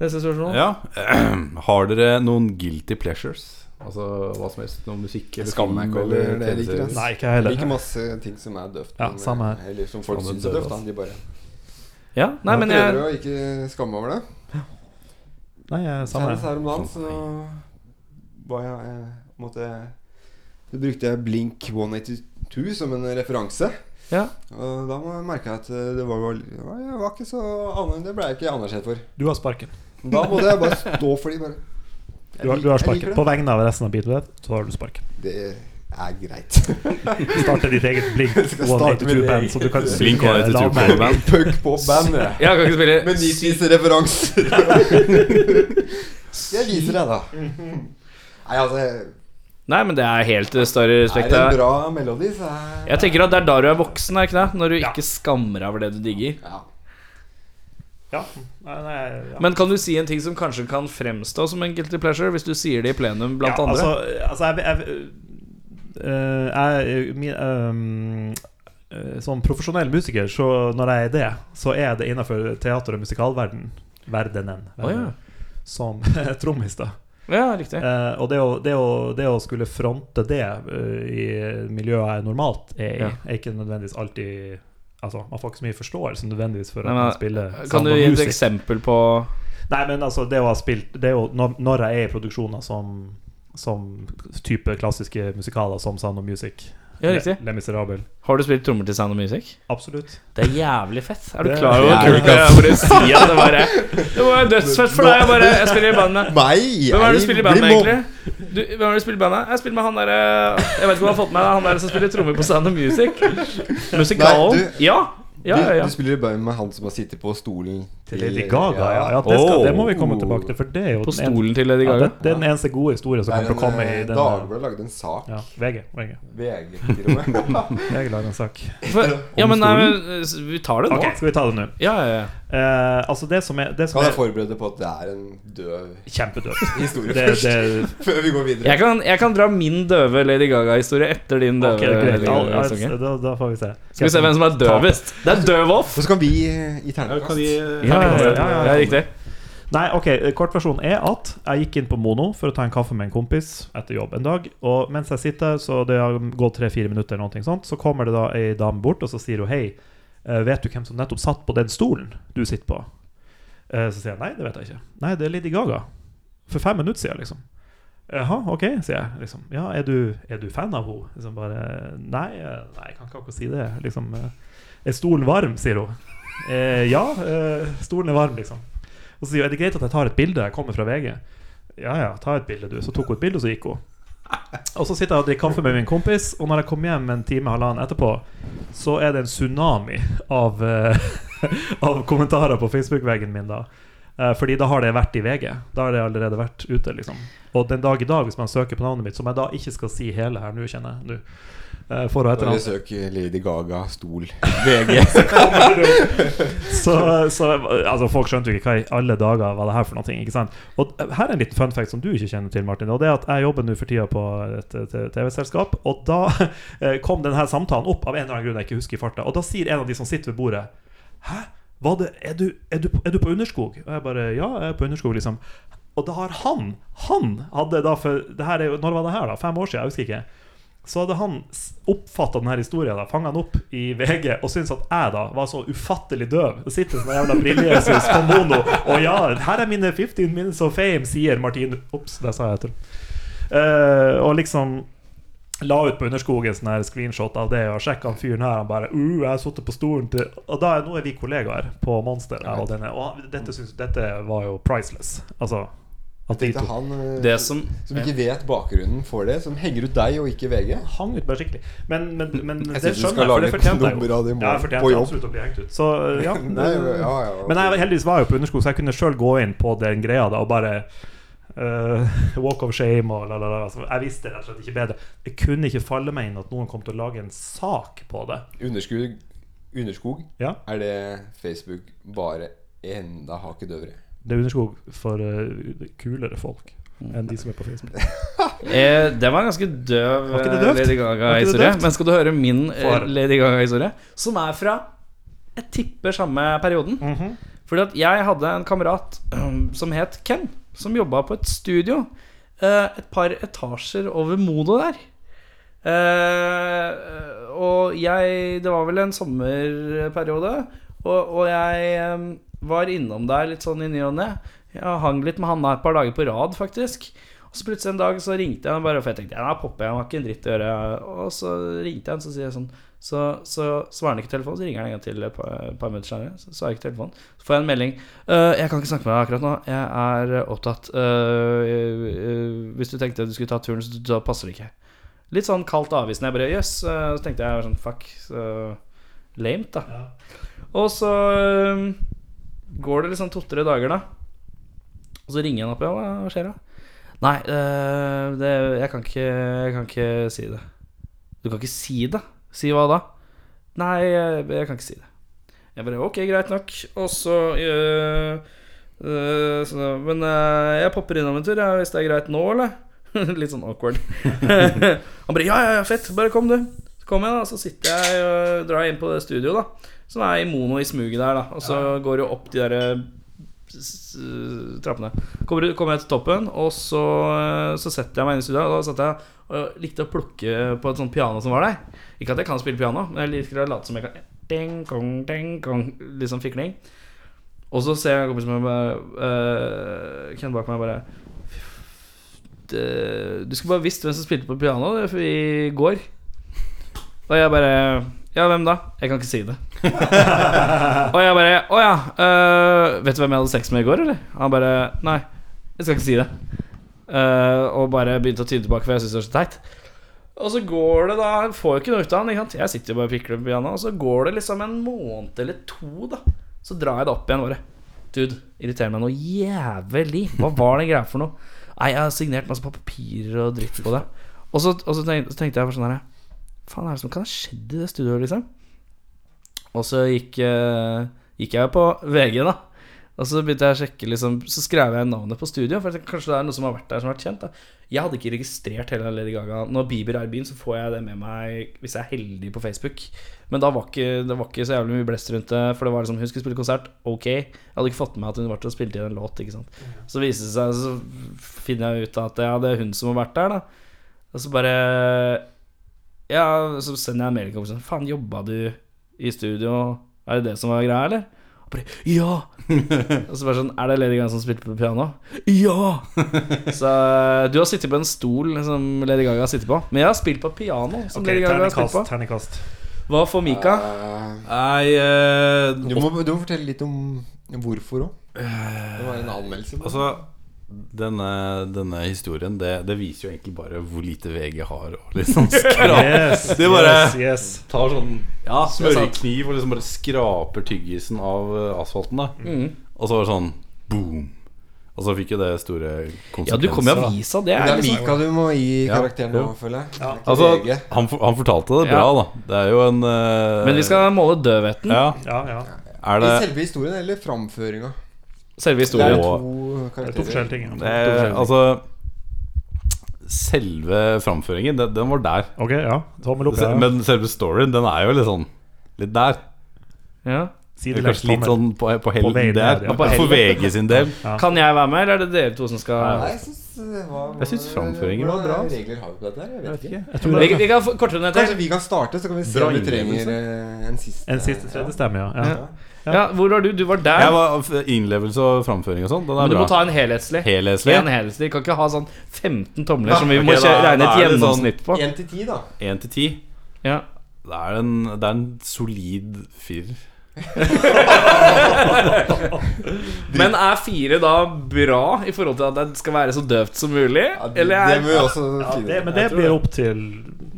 Neste spørsmål. Ja. Har dere noen guilty pleasures? Altså hva som helst? Noe musikk eller Skammer meg ikke over det liker. Nei, ikke heller. Jeg liker masse ting som er døvt. Ja, samme her. Eller som folk syns er døv, døvt. da. De bare Ja, nei, men jeg prøver å ikke skamme over det. Nei, samme samme Senest her om dagen så var jeg eh, måtte, Så brukte jeg Blink 182 som en referanse. Ja. Og da merka jeg at eh, det var, jeg var ikke så annerledes Det ble jeg ikke anerkjent for. Du har sparken. Da måtte jeg bare stå for de bare Du har, du har sparken. På vegne av resten av Beatlet, så har du sparken. Det er greit. Starte ditt eget Blink skal starte med 182-band, så du kan Blink synge 182 lavmælt. coverband. Puck på band, jeg. Jeg kan ikke spille Med nitvise referanser. jeg viser deg, da. Nei, altså Nei, men det er helt eh, større Er respekt. det en bra melodi, så er Jeg tenker at det er da du er voksen, er ikke det? Når du ikke skammer deg over det du digger. ja. Ja. Nei, nei, ja. Men kan du si en ting som kanskje kan fremstå som en guilty pleasure, hvis du sier det i plenum blant ja, andre? Altså, altså jeg, jeg, jeg, jeg min, øhm, øh, Som profesjonell musiker, så når jeg er det, så er det innenfor teater- og musikalverden Verdenen. Å, ja. Som trommis, da. Ja, riktig. Eh, og det å, det, å, det å skulle fronte det uh, i miljøet jeg normalt er i, Ja. er ikke nødvendigvis alltid Altså, Man får ikke så mye forståelse nødvendigvis for Nei, at men, man spiller Kan du gi et eksempel på Nei, men altså, det å ha spilt det å, når, når jeg er i produksjoner som, som type klassiske musikaler som Sound of Music, Ja, riktig. Le, Le Miserable Har du spilt trommer til Sound of Music? Absolutt. Det er jævlig fett. Er du Det- klar over hvor kult det er? Bare si at det bare Det var dødsfett for deg. Jeg bare Jeg spiller i band med Meg? Hvem er det du spiller i band med, egentlig? Du, hvem er det du spiller i band med? Jeg spiller med han derre Jeg vet ikke om du har fått med deg han der som spiller trommer på Sound of Music. Musikalen. Ja. Ja, ja, ja. Du, du spiller i band med han som har sittet på stolen Til Lady Gaga, ja. ja det, skal, det må vi komme tilbake til, for det er jo På stolen en- til Lady Ja, Gaga. det, det er den eneste gode historien som kommer er til å komme i den Dagbladet lagde en sak. ja, VG. VG. VG til og med. VG lagde en sak. For, ja, men nei, vi tar det nå. Okay, skal vi ta det nå? Ja, ja, ja. Eh, altså, det som er, det som Kan jeg forberede forberede på at det er en døv Kjempedøv historie Det, først? det, Før vi går videre. Jeg kan, jeg kan dra min døve Lady Gaga-historie etter din døve Okay, greit. Lady Ja, ja, Gaga-historie. da, da får vi se. Skal vi se hvem som er døvest? Det er døv-off. Så kan vi eh, i terningkast. Ja, ja, ja, ja, riktig. Nei, ok, Kortversjonen er at jeg gikk inn på Mono for å ta en kaffe med en kompis etter jobb en dag. Og mens jeg sitter, så det har gått tre-fire minutter, eller noe sånt, så kommer det da ei dame bort og så sier hun hei, eh, vet du hvem som nettopp satt på den stolen du sitter på? Eh, Så sier jeg nei, det vet jeg ikke. Nei, det er Lady Gaga. For fem minutter siden, liksom. Jaha, ok, sier jeg. Liksom, ja, er du, er du fan av henne? Liksom bare Nei, eh, nei, jeg kan ikke akkurat si det. Liksom, eh, er stolen varm, sier hun. Eh, ja, eh, stolen er varm, liksom. Og så sier hun er det greit at jeg tar et bilde. Jeg kommer fra VG. Ja ja, ta et bilde, du. Så tok hun et bilde, og så gikk hun. Og så sitter jeg og drikker kaffe med min kompis, og når jeg kommer hjem en time halvannen etterpå, så er det en tsunami av, eh, av kommentarer på Facebook-veggen min da. Eh, fordi da har det vært i VG. Da har det allerede vært ute, liksom. Og den dag i dag, hvis man søker på navnet mitt, som jeg da ikke skal si hele her nå, kjenner jeg nå For og etternavn. søk Lady Gaga, stol, VG. Så, så altså, folk skjønte jo ikke hva i alle dager var det her for noe. Ikke sant? Og her er en liten fun fact som du ikke kjenner til, Martin. Og det er at Jeg jobber nå for tida på et et TV-selskap, og da eh, kom denne samtalen opp av en eller annen grunn jeg ikke husker i farta. Og da sier en av de som sitter ved bordet Hæ? Var det, er, du, er, du, er du på Underskog? Og jeg bare Ja, jeg er på Underskog, liksom. Og da har han Han hadde da for det her er jo, Når var det her, da? Fem år siden? Jeg husker ikke. Så hadde han oppfatta denne historien, da, fanga den opp i VG, og syntes at jeg da var så ufattelig døv. Det sitter en jævla brillejesus på mono, og ja, her er mine 15 minutes of fame, sier Martin Ops, det sa jeg til. uh, og liksom la ut på Underskogen sånn her screenshot av det, og sjekka han fyren her. Han bare uh, 'Jeg har sittet på stolen til Og da nå er vi kollegaer på Monster. jeg Og, denne, og dette, synes, dette var jo priceless. Altså at de to han eh, Det som som ikke vet bakgrunnen for det, som henger ut deg og ikke VG. hang ut bare skikkelig. Men, men, men Jeg det skjønner jeg, for det et fortjente jeg det jo. Ja, jeg fortjente absolutt å bli hengt ut. Så ja, Nei, ja, ja, ok. Men jeg heldigvis var jeg jo på underskog, så jeg kunne sjøl gå inn på den greia da og bare Uh, Walk of shame og la, la, la. Så jeg visste rett og slett ikke bedre. Det kunne ikke falle meg inn at noen kom til å lage en sak på det. Underskog, underskog Ja. er det Facebook bare enda hakket døvere. Det er underskog for uh, kulere folk enn de som er på Facebook. eh, Det var en ganske døv eh? Lady Gaga-historie. Men skal du høre min for... Lady Gaga-historie, som er fra Jeg tipper samme perioden. Mhm. Fordi at jeg hadde en kamerat um, som het Ken, som jobba på et studio eh, et par etasjer over Modo der. Eh, og jeg Det var vel en sommerperiode, og, og jeg em, var innom der litt sånn i ny og ne. Jeg hang litt med han der et par dager på rad, faktisk. Og så plutselig en dag så ringte jeg henne bare, for jeg tenkte ja, da popper jeg, han har ikke en dritt å gjøre. Og så ringte jeg henne, så sier jeg sånn Så, så svarer han ikke telefonen, så ringer han en gang til et par, par minutter senere. Så svarer jeg ikke telefonen. Så får jeg en melding. Uh, 'Jeg kan ikke snakke med deg akkurat nå. Jeg er opptatt. Uh, uh, hvis du tenkte du skulle ta turen, så da passer det ikke.' Litt sånn kaldt avvisende. Jeg bare jøss. Yes. så tenkte jeg sånn fuck. Så lame, da. Og så går det liksom to-tre dager, da. Og så ringer han opp. Ja, hva skjer da? Nei, øh, det, jeg, kan ikke, jeg kan ikke si det. Du kan ikke si det? Si hva da? Nei, jeg, jeg kan ikke si det. Jeg bare ok, greit nok. Og så øh, så, Men jeg popper innom en tur, ja, hvis det er greit nå, eller? Litt sånn awkward. Han bare ja, ja, ja, fett. Bare kom, du. Så kommer jeg, da. Så sitter jeg og drar inn på det studioet, da. Som er i mono i smuget der, da. Og så går du opp de derre trappene. Kommer, kommer jeg til toppen, og så, eh, så setter jeg meg inn i studioet. Og da satt jeg og likte å plukke på et sånt piano som var der. Ikke at jeg kan spille piano, men jeg liker å late som jeg kan. Ding, kong, ding, kong, sånn fikling. Og så ser jeg en kompis med uh, Ken bak meg bare Du skulle bare visst hvem som spilte på piano i går. Og jeg bare Ja, hvem da? Jeg kan ikke si det. og jeg bare Å ja. øh, vet du hvem jeg hadde sex med i går, eller? Han bare Nei, jeg skal ikke si det. Uh, og bare begynte å tyde tilbake, for jeg syntes det var så teit. Og så går det da jeg Får jo ikke noe ut av han. Jeg sitter jo bare og pikler på pianoet, og så går det liksom en måned eller to, da. Så drar jeg det opp igjen bare Dude, irriterer meg noe jævlig. Hva var det greia for noe? Nei, jeg har signert masse papirer og dritt på det. Og så, og så tenkte jeg bare sånn her Faen, er det som kan ha skjedd i det studioet, liksom? Og så gikk, uh, gikk jeg på VG, da. Og så begynte jeg å sjekke liksom, Så skrev jeg navnet på studio. For tenkte, kanskje det er noe som har vært der som har vært kjent. Da. Jeg hadde ikke registrert hele Lady Gaga. Når Bieber er i byen, så får jeg det med meg hvis jeg er heldig på Facebook. Men da var ikke, det var ikke så jævlig mye blest rundt det. For det var liksom, hun skulle spille konsert, ok. Jeg hadde ikke fått med meg at hun var til å spille inn en låt. Ikke sant? Så viser det seg, så finner jeg ut at ja, det er hun som har vært der. da Og så bare Ja, så sender jeg en melding og sånn Faen, jobba du i studio? Er det det som var greia, eller? Og bare Ja! og så bare sånn Er det Lady Gaga som spilte på piano? Ja! så eh, du har sittet på en stol som Lady Gaga sitter på. Men jeg har spilt på piano som Ok, Lady Gaga har spilt på. terningkast. Hva får Mika? Eh, Nei uh, du, må, du må fortelle litt om hvorfor òg. Det var en anmeldelse. på. Altså denne, denne historien det, det viser jo egentlig bare hvor lite VG har å liksom skrape Yes, Det bare yes, yes. tar sånn ja, smørkniv og liksom bare skraper tyggisen av eh, asfalten. da Mm. Og så var det sånn boom. Og så fikk jo det store konsekvenser. Ja, du kom i avisa. Det er det er liksom Mika du må gi karakteren nå, ja. føler jeg. Ikke Altså, han, han fortalte det bra, da. Det er jo en uh, Men vi skal måle døvheten. Ja, Ja, ja. er I selve historien eller framføringa? Selve historien. Det er to karakterer. forskjellige ting. det, Ja. Altså Selve framføringen, den, den var der. Ok, ja. Tommel opp. Ja. Men selve storyen, den er jo litt sånn Litt der. Ja. Sidelengs Kanskje litt sånn på, på hell På veien der. ned, ja. På For VG sin del. Ja. Kan jeg være med, eller er det dere to som skal Nei, jeg syns det var Jeg synes framføringen var bra, Hvordan altså. regler har vi på dette her? Jeg vet ikke. Vi, vi kan få kortere ned Kanskje vi kan starte, så kan vi se Bra om vi trenger eh, en siste En siste tredje stemme, ja. ja. Ja. Ja, hvor var du? Du var der. Jeg var Innlevelse og framføring og sånn, Men du du må ta en helhetslig. Helhetslig. En helhetslig. Kan ikke ha sånn 15 tomler som vi må da- regne et det sånn- gjennomsnitt på. Én til ti, da. 1 til 10. Ja. Det er en, det er en solid firer. Men er fire da bra i forhold til at det skal være så døvt som mulig? Ja, det, Eller det er må jo også Ja, det, men det blir opp til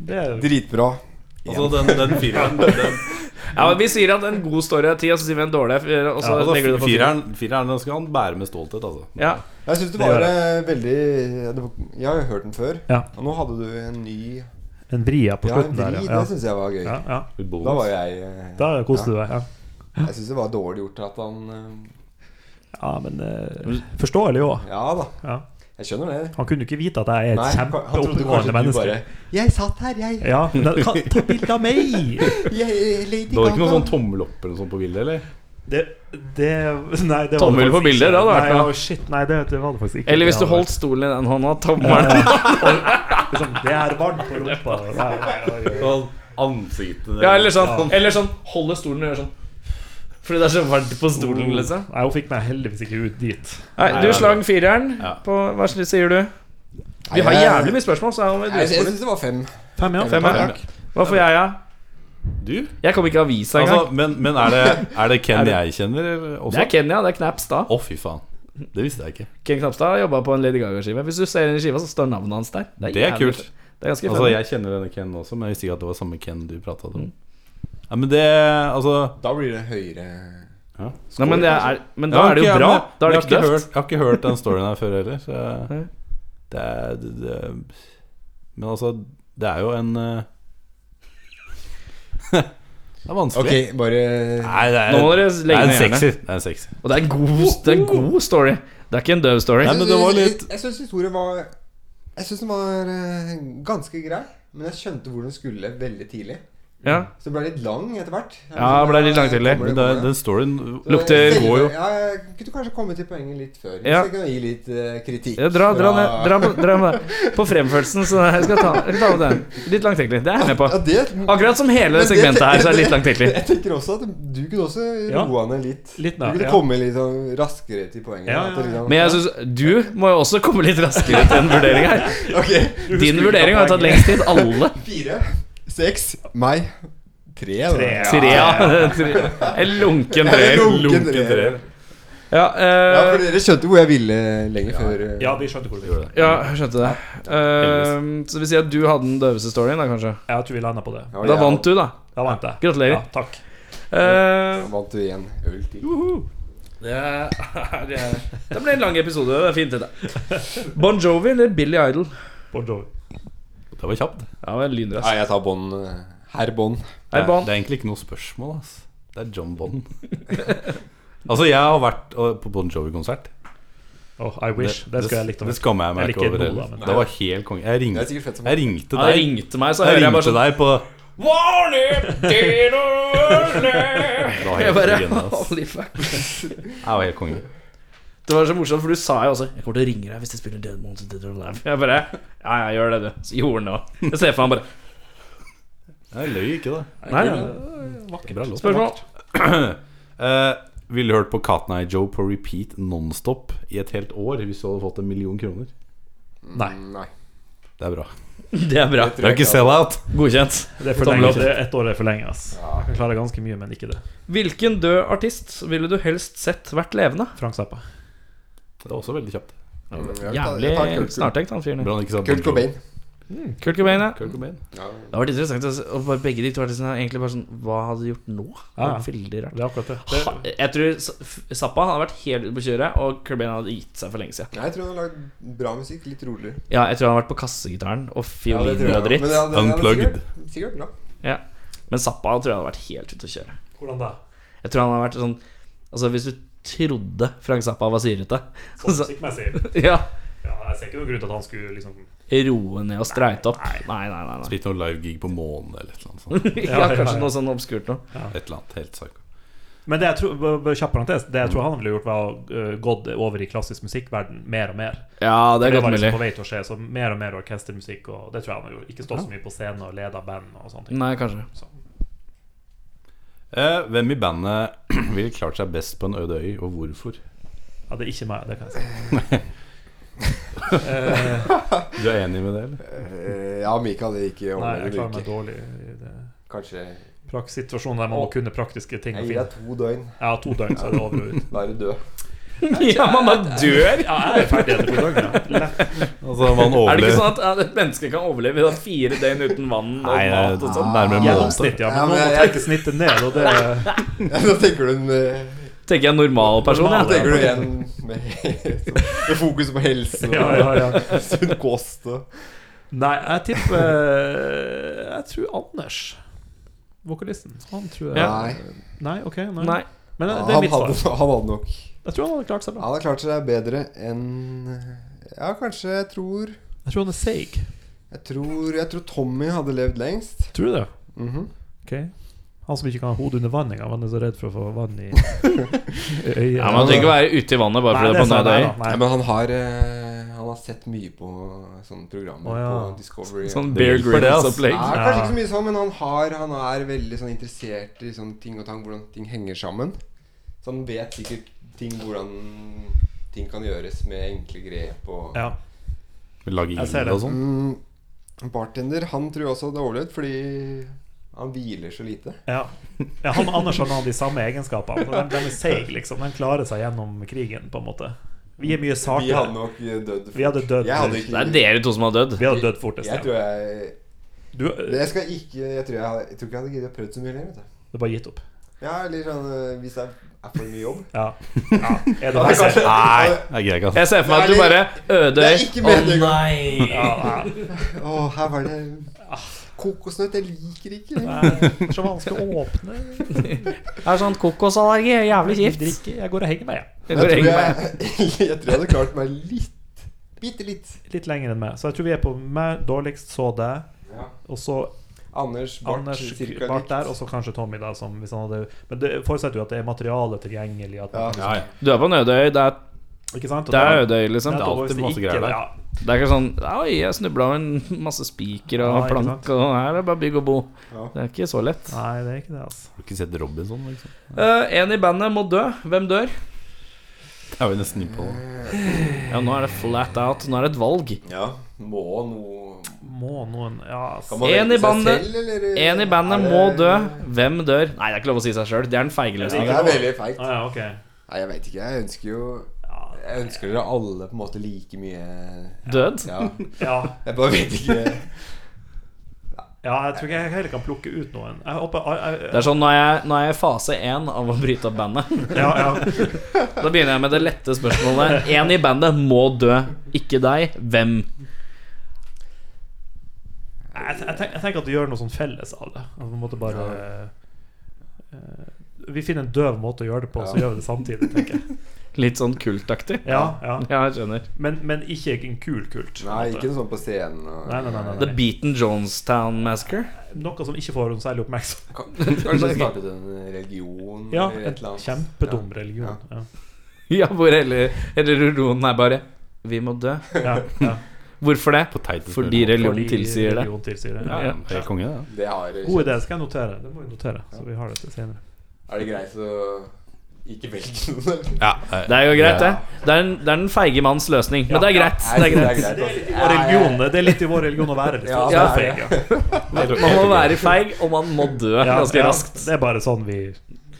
det er, Dritbra. Altså den, den fireren den, Ja, men Vi sier at en god story er ti, og så sier vi en dårlig, og så altså, legger du det på fireren, fireren skal han bære med stolthet, altså. Ja. Jeg syns det Det var eh, veldig Jeg har jo hørt den før. Ja. Og nå hadde du en ny en vri ja, der, Ja, en slutten vri. der. Det Ja. syns jeg var gøy. Ja, ja. Da var jeg eh, Da koste du deg. Ja. Jeg syns det var dårlig gjort at han eh, ja, men uh, forståelig òg. Ja da, Ja. Jeg skjønner det. Han kunne ikke vite at jeg er Nei, et han trodde kanskje kjempeoppegående menneske. bare Jeg satt her, jeg. Ja, men kan, ta bilde av meg! jeg Lady Det var ikke noen sånn tommel opp eller noe sånt på bildet, eller? Det, det Nei, det Tommel på bildet, det hadde vært nei, noe. ja, Shit, nei, det, det var det faktisk ikke. Eller hvis du holdt stolen i den hånda, tommelen liksom, Det er varmt på rumpa. Nei, nei, nei, nei. Sånn ansiktet Ja, eller sånn, eller sånn holde stolen og gjøre sånn Fordi det er så varmt på stolen, liksom? Nei, hun fikk meg heldigvis ikke ut dit. Nei, du slang fireren Ja. på Hva sier du? Vi har jævlig mye spørsmål, så jeg Jeg, jeg syns det var fem. Fem, ja. Fem, ja. Hva får jeg, ja? Du? Jeg kom ikke i avisa Altså, engang. men, men er, det, er det Ken Er det- jeg kjenner også? Det er Ken, ja. det er Knapstad. Å, fy faen. Det visste jeg ikke. Ken Knapstad jobba på en Lady Gaga-skive. Hvis du ser inn i skiva, så står navnet hans der. Det er jævlig kult. Det er Altså, jeg kjenner denne Ken også, men jeg visste ikke at det var samme Ken du prata om. Mm. Ja, men det Altså Da blir det høyere ja. Nei, men, det er, men da Ja, er det jo bra. men- Da er det ikke døvt. jeg har ikke hørt den storyen her før heller. Så jeg, det, er, det, det Men altså, det er jo en eh, Det er vanskelig. Okay, bare Nei, det er, Nå må dere legge en ned hjerne. Det er en sexy. Og det er en god, det er en god story. Det er ikke en døv story. Nei, men det var litt Jeg, jeg syns historien var Jeg syns den var eh, ganske grei. Men jeg skjønte hvor den skulle veldig tidlig. Ja. Så det ble litt lang etter hvert. Ja, det ble litt langtidlig. Kommer Men det, den storyen lukter- jeg jo. Ja, jeg kunne kanskje komme til poenget litt før. Ja. Jeg kunne gi litt uh, kritikk. Ja, dra, dra, ned, dra, på, dra med på fremførelsen, så jeg skal ta, jeg skal ta med den. Litt langtekkelig. Det er jeg med på. Ja, det, Akkurat som hele det- segmentet her, så er det litt langtekkelig. Jeg tenker også at du kunne også roa ned litt. Litt Du kunne ja. komme litt sånn raskere til poenget. Liksom- Men jeg synes, du må jo også komme litt raskere til en vurdering her. Ok, Din vurdering har tatt lengst tid. Alle. Fire, seks, meg Tre, da. Tre, Tre, ja. En lunken treer. Lunken treer. Ja, Ja, for eh, dere skjønte hvor jeg ville lenge før eh, Ja, vi skjønte hvor vi gjorde det. ja, jeg skjønte det. Eh, så det vil si at du hadde den døveste storyen, da, kanskje? Jeg tror vi landa på det. ja, Da vant du, da. Da vant jeg. Gratulerer. Ja, takk. Eh, Vant du igjen øl til. det, er, det, er, det ble en lang episode. Det er fint, dette. Bon Jovi eller Billy Idol? Bon Jovi. Det var kjapt. Ja, var lynrask. Nei, jeg tar bånd. eh, Herr. Hei, Det er, det er egentlig ikke noe spørsmål, ass. Det er John Bond. altså, jeg har vært øh, på Bon Jovi-konsert. Oh, I wish. Det, skulle jeg likt å Det skammer jeg meg ikke over det heller. men- Det var helt konge. Jeg, Det er ringte- sikkert fett som jeg ringte Han deg. ringte meg, så Jeg hører jeg bare ringte sånn deg på Det var Jeg helt bare legende, ass. Holy fuck. Jeg var helt konge. Det var så morsomt, for du sa jo også 'Jeg kommer til å ringe deg hvis jeg spiller Dead Monster Dead or Alive'. Jeg bare Ja, ja, gjør det, du. Så gjorde han det òg. Jeg ser for meg han bare Jeg løy ikke, da. Nei, Vakker, Bra låt. Spørsmål? Eh, Ville du hørt på Cotton i Joe på repeat nonstop i et helt år hvis du hadde fått en million kroner? Nei. Nei. Det er bra. Det er bra. Det er ikke sell-out. Godkjent. Det er for lenge. Det er ett år er for lenge. ass. Jeg kan klare ganske mye, men ikke det. Hvilken død artist ville du helst sett vært levende? Frank Zappa. Det er også veldig kjapt. Jævlig snartekt, han fyren. Kurt. Cobain. Kurt Cobain, ja. Kurt Cobain. Ja. Det har vært interessant og bare begge de to artistene er egentlig bare sånn Hva hadde de gjort nå? Det Ja, var. Veldig rart. Det er akkurat det. Ha, det jeg tror Zappa hadde vært helt ute på kjøret, og Cobain hadde gitt seg for lenge siden. Nei, Jeg tror han har lagd bra musikk. Litt roligere. Ja, jeg tror han hadde vært på kassegitaren og Ja, fioliner jeg. og dritt. Men det hadde- hadde Unplugged. Sikkert, sikkert bra. Ja. Men Zappa tror jeg hadde vært helt ute å kjøre. Hvordan da? Jeg tror han hadde vært sånn Altså Hvis du trodde Frank Zappa var syrete Sånn så, musikkmessig? Ja Ja, jeg ser ikke noen grunn til at han skulle liksom Roe ned og streite opp. Nei, nei, nei. nei. Spilt noe live-gig på månen eller et eller annet sånt. ja, Ja, kanskje ja. noe sånn obskurt noe. Et eller annet helt psyko. Men det jeg tror, parentes Det jeg tror han ville gjort, var uh, gått over i klassisk musikkverden mer og mer. Ja, det er det godt var liksom på vei til å skje. Så mer og mer orkestermusikk, og det tror jeg han har gjort. Ikke stått så mye på scenen og leda band og sånne ting. Nei, kanskje. Så. Eh, hvem i bandet ville klart seg best på en øde øy, og hvorfor? Ja, det er ikke meg, det kan jeg si. Eh, Du er enig med det, eller? Eh, Ja, Mikael hadde ikke nei, jeg klarer meg dårlig i det. Kanskje Praksis-situasjonen der man må kunne praktiske ting. Jeg gir deg to døgn. Ja, to døgn, så er det over og ut. Da er du død. Ja, man bare dør! Ja, jeg er ferdig etter to. Ja. Altså, man Er det ikke sånn at ja, et menneske kan overleve da fire døgn uten vann og Nei, mat og sånn? nærmere. Gjennomsnitt, ja. Ja, Men nå må jeg- trekke snittet ned, og det Ja, Da tenker du en eh, Tenker jeg normal person, Da ja. tenker du en med, med fokus på helse og Ja, ja, ja. sunn kost og Nei, jeg tipper eh, Jeg tror Anders. Vokalisten. Han tror jeg Nei. Nei, ok. Nei. Nei. Men det, det er han, mitt svar. hadde, han hadde nok Jeg tror han hadde klart seg bra. Han hadde klart seg bedre enn Ja, kanskje jeg tror Jeg tror han er seig. Jeg tror, jeg tror Tommy hadde levd lengst. Tror du det? Mhm. Ok Han som ikke kan ha hodet under vann engang. Han er så redd for å få vann i, øyet. Ja, Man trenger ikke være ute i vannet bare fordi det det er på sa øy. Ja, men han har eh, Han har sett mye på sånne programmer oh, ja. på Discovery. Sånn Bear Grylls-opplegg. Ja, Ja. kanskje ikke så mye sånn, men han har Han er veldig sånn interessert i sånne ting og tang, hvordan ting henger sammen. Så han vet sikkert ting hvordan ting kan gjøres med enkle grep og Ja. Lage Jeg ild og sånn. mm, Bartender, han tror jeg også hadde overlevd fordi han hviler så lite. Ja. ja, Han Anders har noen av de samme egenskapene. Den, De, de er seig, liksom. Den klarer seg gjennom krigen, på en måte. Vi er mye Vi hadde nok dødd Vi hadde dødd hadde ikke Det er dere to som har dødd. Vi hadde dødd fortest. Jeg tror jeg Du, jeg skal ikke Jeg tror jeg, jeg tror ikke jeg hadde giddet å prøve så mye lenger. Du. det er bare gitt opp. Ja, eller sånn øh, Hvis det er for mye jobb. Ja. ja. Er det det? kanskje- Nei, jeg greier ikke, Jeg ser for meg at du bare øde Ødøy. er Å oh, nei! Ja, oh, her var det Kokosnøtt. Jeg liker ikke det. Nei, Så vanskelig å åpne. Det er sånn kokosallergi. Jævlig kjipt. Jeg går og henger meg, jeg. Jeg Jeg tror jeg, jeg tror jeg hadde klart meg litt. Bitte litt. Litt lenger enn meg. Så jeg tror vi er på meg dårligst, så deg, og så Anders, Bart, Anders cirka Bart der, og så kanskje Tommy, da. Som hvis han hadde Men det forutsetter jo at det er materiale tilgjengelig. At man Ja. Liksom, Ja. Du er på en Ødøy. Det er, Ikke sant? Det er Ødøy, liksom. Det er alltid masse greier der. Ja, Det er ikke sånn Oi, jeg snubla over en masse spiker og Ja, plank, og her er det bare bygg og bo. Ja. Det er ikke så lett. Nei, det er ikke det, altså. Har du ikke sett Robinson, liksom? Uh, en i bandet må dø. Hvem dør? Det er jo nesten innpå. Ja, nå er det flat out. Nå er det et valg. Ja. Må noe Må noen Ja. En i bandet- selv, eller? En i bandet det- må dø. Hvem dør? Nei, det er ikke lov å si seg sjøl. Det er den feige Det er veldig feigt. Ah, ja, okay. Nei, jeg veit ikke. Jeg ønsker jo Jeg ønsker dere alle på en måte like mye Død? Ja. ja. Jeg bare vet ikke ja, jeg tror ikke jeg heller kan plukke ut noen. Jeg håper jeg, jeg, Det er sånn, Nå er jeg, nå er jeg i fase én av å bryte opp bandet. ja, ja. Da begynner jeg med det lette spørsmålet. En i bandet må dø. Ikke deg. Hvem? Jeg, jeg, tenker, jeg tenker at vi gjør noe sånn felles av det. At vi måtte bare uh, Vi finner en døv måte å gjøre det på, så gjør vi det samtidig, tenker jeg. Litt sånn kultaktig. Ja, ja. Ja, jeg skjønner. Men, men ikke en kul kult. Nei, måte. ikke noe sånn på scenen. Og, Nei, nei, nei, nei, The Beaten Jonestown Massacre. Noe som ikke får noen særlig oppmerksomhet. Kan- Kanskje startet en religion Ja, eller en et eller annet. kjempedum Ja. religion. Ja. Ja, hvor hele religionen er bare Vi må dø. Ja, ja. Hvorfor det? På Fordi religion tilsier det. religion tilsier det. Ja, Ja. Det er konge, det. Det har God idé. Skal jeg notere? Det må vi notere, så vi har det til senere. Er det greit å ikke velge noen? Ja, Det er jo greit, det. Det er, en, det er den feige manns løsning. Men det er greit. Det er greit. Det, er religion, det er litt i vår religion å være litt Ja, det er feig. Man må være feig, og man må dø Ja, ganske ja, raskt. Det er bare sånn vi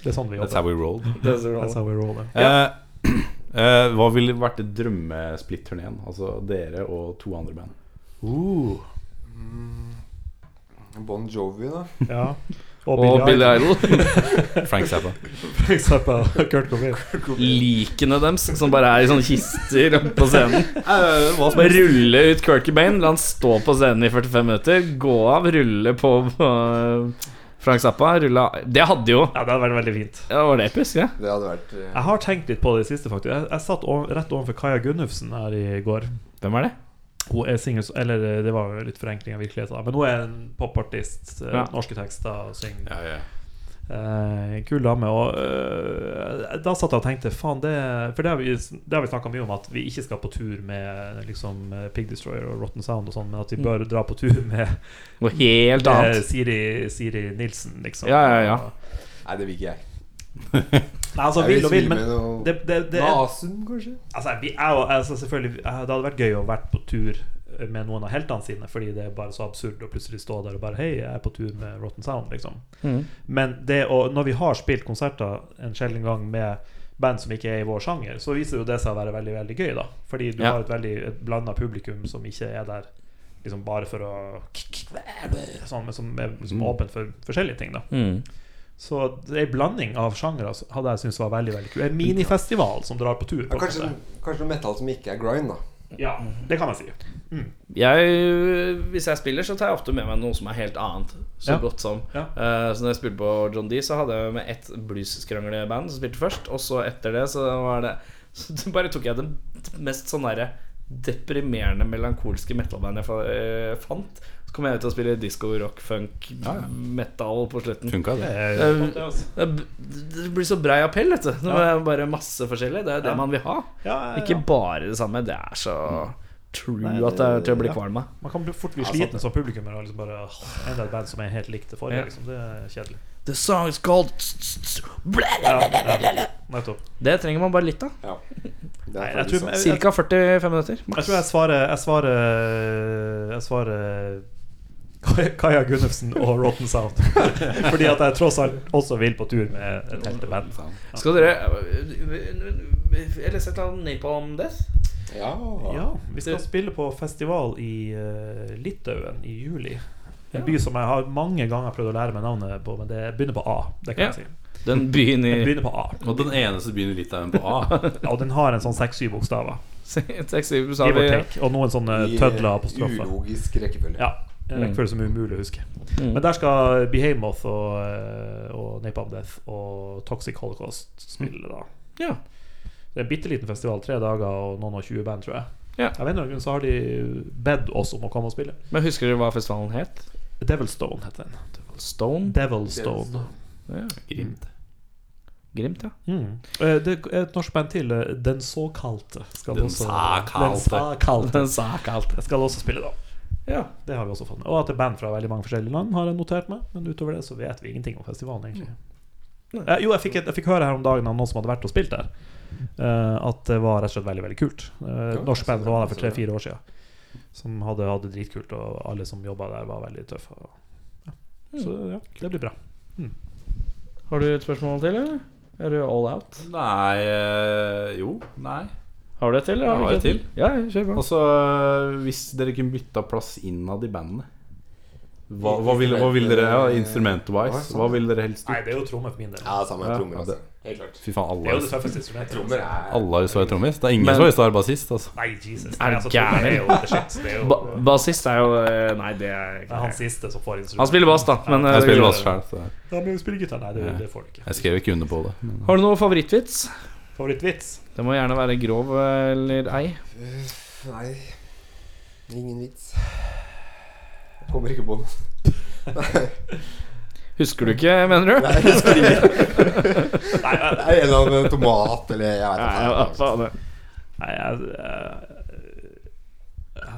Det er sånn vi That's how jobber. we roll. That's how we roll. ja. Eh, eh, hva ville vært drømmesplitt-turneen? Altså dere og to andre band. Uh, Bon Jovi, da. ja. Og Og Billy Idol. Frank Zappa. Frank Zappa og Kurt Cobain. Likene deres som bare er i sånne kister på scenen. Bare rulle ut Kurt Cobain, la han stå på scenen i 45 minutter, gå av, rulle på uh, Frank Zappa. rulla. Det hadde jo Ja, det hadde vært veldig fint. Ja, var det episk, ja. Det hadde vært uh... Jeg har tenkt litt på det siste, faktisk. Jeg, jeg satt over, rett overfor Kaja Gunnufsen her i går. Hvem er det? Hun er singles, Eller eh, det var jo litt forenkling av virkeligheten, men hun er en popartist. eh, Ja. Norske tekster, synger. Ja, ja. Eh, kul dame. Og eh, da satt jeg og tenkte Faen, det For det har vi, det har vi snakka mye om, at vi ikke skal på tur med liksom eh, Pig Destroyer og Rotten Sound og sånn, men at vi bør dra på tur med, Noe helt med annet. Siri, Siri Nilsen, liksom. Ja, ja, ja. Nei, det vil ikke jeg. Nei, altså, vil og vil, men det, det, det, Nasen, kanskje? Altså, vi jeg, altså selvfølgelig Det hadde vært gøy å vært på tur med noen av heltene sine, fordi det er bare så absurd å plutselig stå der og bare Hei, jeg er på tur med Rotten Sound, liksom. Mm. Men det å, når vi har spilt konserter en sjelden gang med band som ikke er i vår sjanger, så viser jo det seg å være veldig veldig gøy, da. Fordi du Ja. har et veldig et blanda publikum som ikke er der liksom bare for å Sånn, men som er liksom Mm. åpen for forskjellige ting, da. Mm. Så det en blanding av sjangere altså, hadde jeg syntes var veldig veldig kult. En minifestival som drar på tur. Ja, kanskje, kanskje noe metal som ikke er grind, da. Ja, det kan man si. Jeg, hvis jeg spiller, så tar jeg ofte med meg noe som er helt annet. Så Ja. godt som. Ja. Uh, så når jeg spilte på John D, så hadde jeg med ett bluesskrangleband som spilte først. Og så etter det så var det Så bare tok jeg det mest sånn derre deprimerende melankolske metalbandet jeg eh, fant. Så kom jeg ut og spiller disco, rock, funk, Ja, ja. metal på slutten. Funka Det det? Eh, det, altså. Det det blir så brei appell, vet du. Det Ja. er bare masse forskjellig. Det er det Ja. man vil ha. Ja, ja, ja. Ikke bare det samme. Det er så true Nei, at det er til å bli ja. kvalm av. Man kan bli- fort bli sliten som publikummer og liksom bare Enda et band som er helt likt det forrige. Ja. Liksom. Det er kjedelig. The song is called nettopp. Det trenger man bare litt av. Ja. Det Nei, jeg. Cirka 45 minutter. Jeg tror jeg svarer Jeg svarer Jeg svarer Kaja Gunnufsen og Rotten Sound. Fordi at jeg tross alt også vil på tur med et helteband. Skal dere Jeg leste et eller annet Napalm Death. Ja. Ja, vi skal spille på festival i eh, Litauen i juli. En by som jeg har mange ganger prøvd å lære meg navnet på, men det begynner på A. Det kan Ja. jeg si. Den byen i Den begynner på A. Og den eneste byen i Litauen på A. Ja, og den har en sånn seks-syv bokstaver. Sa Give or Og noen sånne tødler tødler eh, apostrofer. Ulogisk rekkefølge. Ja. En Mm. rekkefølge som er umulig å huske. Mm. Men der skal Behemoth og, eh, og Napalm Death og Toxic Holocaust spille, da. Ja. Det er en bitte liten festival, tre dager og noen og 20 band, tror jeg. Ja. Jeg vet ikke, grunn så har de bedt oss om å komme og spille. Men husker du hva festivalen het? Devilstone heter den. Stone? Devilstone. Ja. Grimt. Grimt, ja. Mm. Eh, Det er et norsk band til, eh, Den såkalte. Skal Den såkalte. Den såkalte. Skal også spille, da. Ja. Det har vi også fått med. Og at det er band fra veldig mange forskjellige land, har jeg notert meg. Men utover det så vet vi ingenting om festivalen, egentlig. Eh, jo, jeg fikk, jeg fikk høre her om dagen av noen som hadde vært og spilt der, eh, at det var rett og slett veldig veldig kult. Eh, norsk band som var der for tre-fire år siden, som hadde hatt det dritkult, og alle som jobba der, var veldig tøffe. Og, ja. Så ja, det blir bra. Har du et spørsmål til, eller? Er du all out? Nei eh, Jo. Nei. Har du et til? eller Jeg har ikke et til. Ja, kjør på. Altså, hvis dere kunne bytta plass innad i bandet hva, hva ville hva vil dere ja, Instrument-wise, hva ville dere helst Nei, det er jo trommer for min del. Ja, samme Ja, trommer, ja, altså. det- Helt klart. Fy faen, Det er jo alle det tøffeste instrumentet. Trommer er Alle har jo til å trommis. Det er ingen Men- som har lyst til å være bassist. Altså. Nei, Jesus. Er Nei, altså, er jo the shit. Det er jo Ba bassist er jo eh, Nei, det er det er han siste som får instrument. Han spiller bass, da. Men, Jeg eh, spiller bass sjøl, Ja, men spiller gitar? Nei, det, det får du ikke. jeg skrev ikke under på det. Men Har du noe favorittvits? Favorittvits? Det må gjerne være grov eller ei. Nei. Ingen vits. Jeg kommer ikke på den. Husker du ikke, mener du? Nei, jeg husker ikke. Det er en eller annen tomat eller jeg Nei, faen det. Nei, jeg, jeg, jeg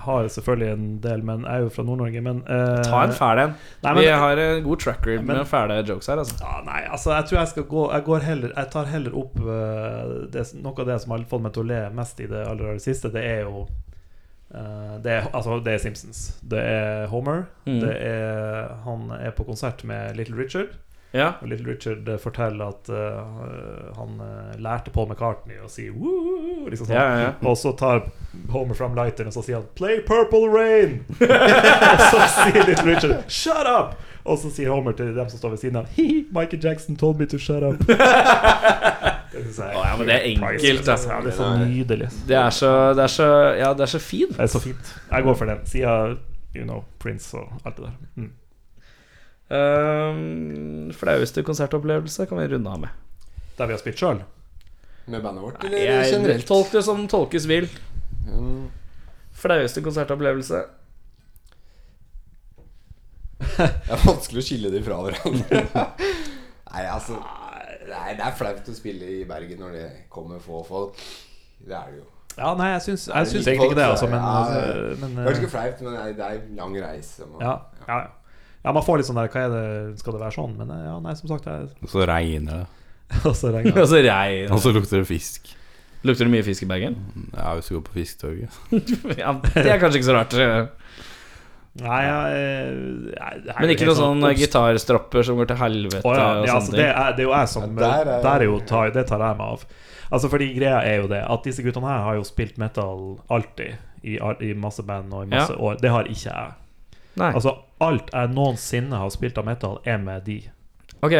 har selvfølgelig en del, men jeg er jo fra Nord-Norge, men uh, Ta en fæl en. Vi har en god track record med fæle jokes her, altså. Ja, nei, altså jeg tror jeg skal gå Jeg, går heller, jeg tar heller opp uh, det, Noe av det som har fått meg til å le mest i det aller, aller siste, det er jo uh, det, er, altså, det er Simpsons. Det er Homer. Mm. Det er, han er på konsert med Little Richard. Ja. Og Little Richard eh, forteller at uh, han eh, lærte Paul McCartney å si woo, liksom sånn. Ja, ja. Og så tar Homer fram lighteren og så sier han 'Play Purple Rain'. og så sier Little Richard 'Shut up'. Og så sier Homer til dem som står ved siden av Hihi, Michael Jackson told me to shut up. det synes jeg ja, men det er enkelt, altså. Ja, det er så nydelig. Det er så, det er så Ja, det er så fint. Det er så fint. Jeg går for den. Siden you know, Prince og alt det der. Mm. Um, flaueste konsertopplevelse kan vi runde av med. Der vi har spilt sjøl. Med bandet vårt, eller Jeg generelt? Tolk det som tolkes vil. Mm. Flaueste konsertopplevelse. Det er vanskelig å skille de fra hverandre. Nei, altså Nei, Det er flaut å spille i Bergen når det kommer få folk. Det er det jo. Ja, nei, jeg syns, jeg det syns egentlig ikke det, altså, men, ja, ja. eh, men Det er eh, ikke flaut, men det er- det er lang reise. Man, ja, ja, ja. man får litt sånn der Hva er det, skal det være sånn? Men eh, ja, nei, som sagt jeg, Og så regner det. Og så regner Og det. så regn. Og så lukter det fisk. Lukter det mye fisk i Bergen? Ja, hvis du går på Fisketorget. ja, det er kanskje ikke så rart. Nei, jeg, jeg, jeg Men ikke noen sånn gitarstropper som går til helvete Oh, ja, ja, altså, det, er, det er jo jeg som Ja, der er- Der er jo tar, Det tar jeg meg av. Altså Fordi greia er jo det at disse guttene her har jo spilt metal alltid. I, i masse band og i masse Ja. år. Det har ikke jeg. Nei. Altså Alt jeg noensinne har spilt av metal, er med de. Ok.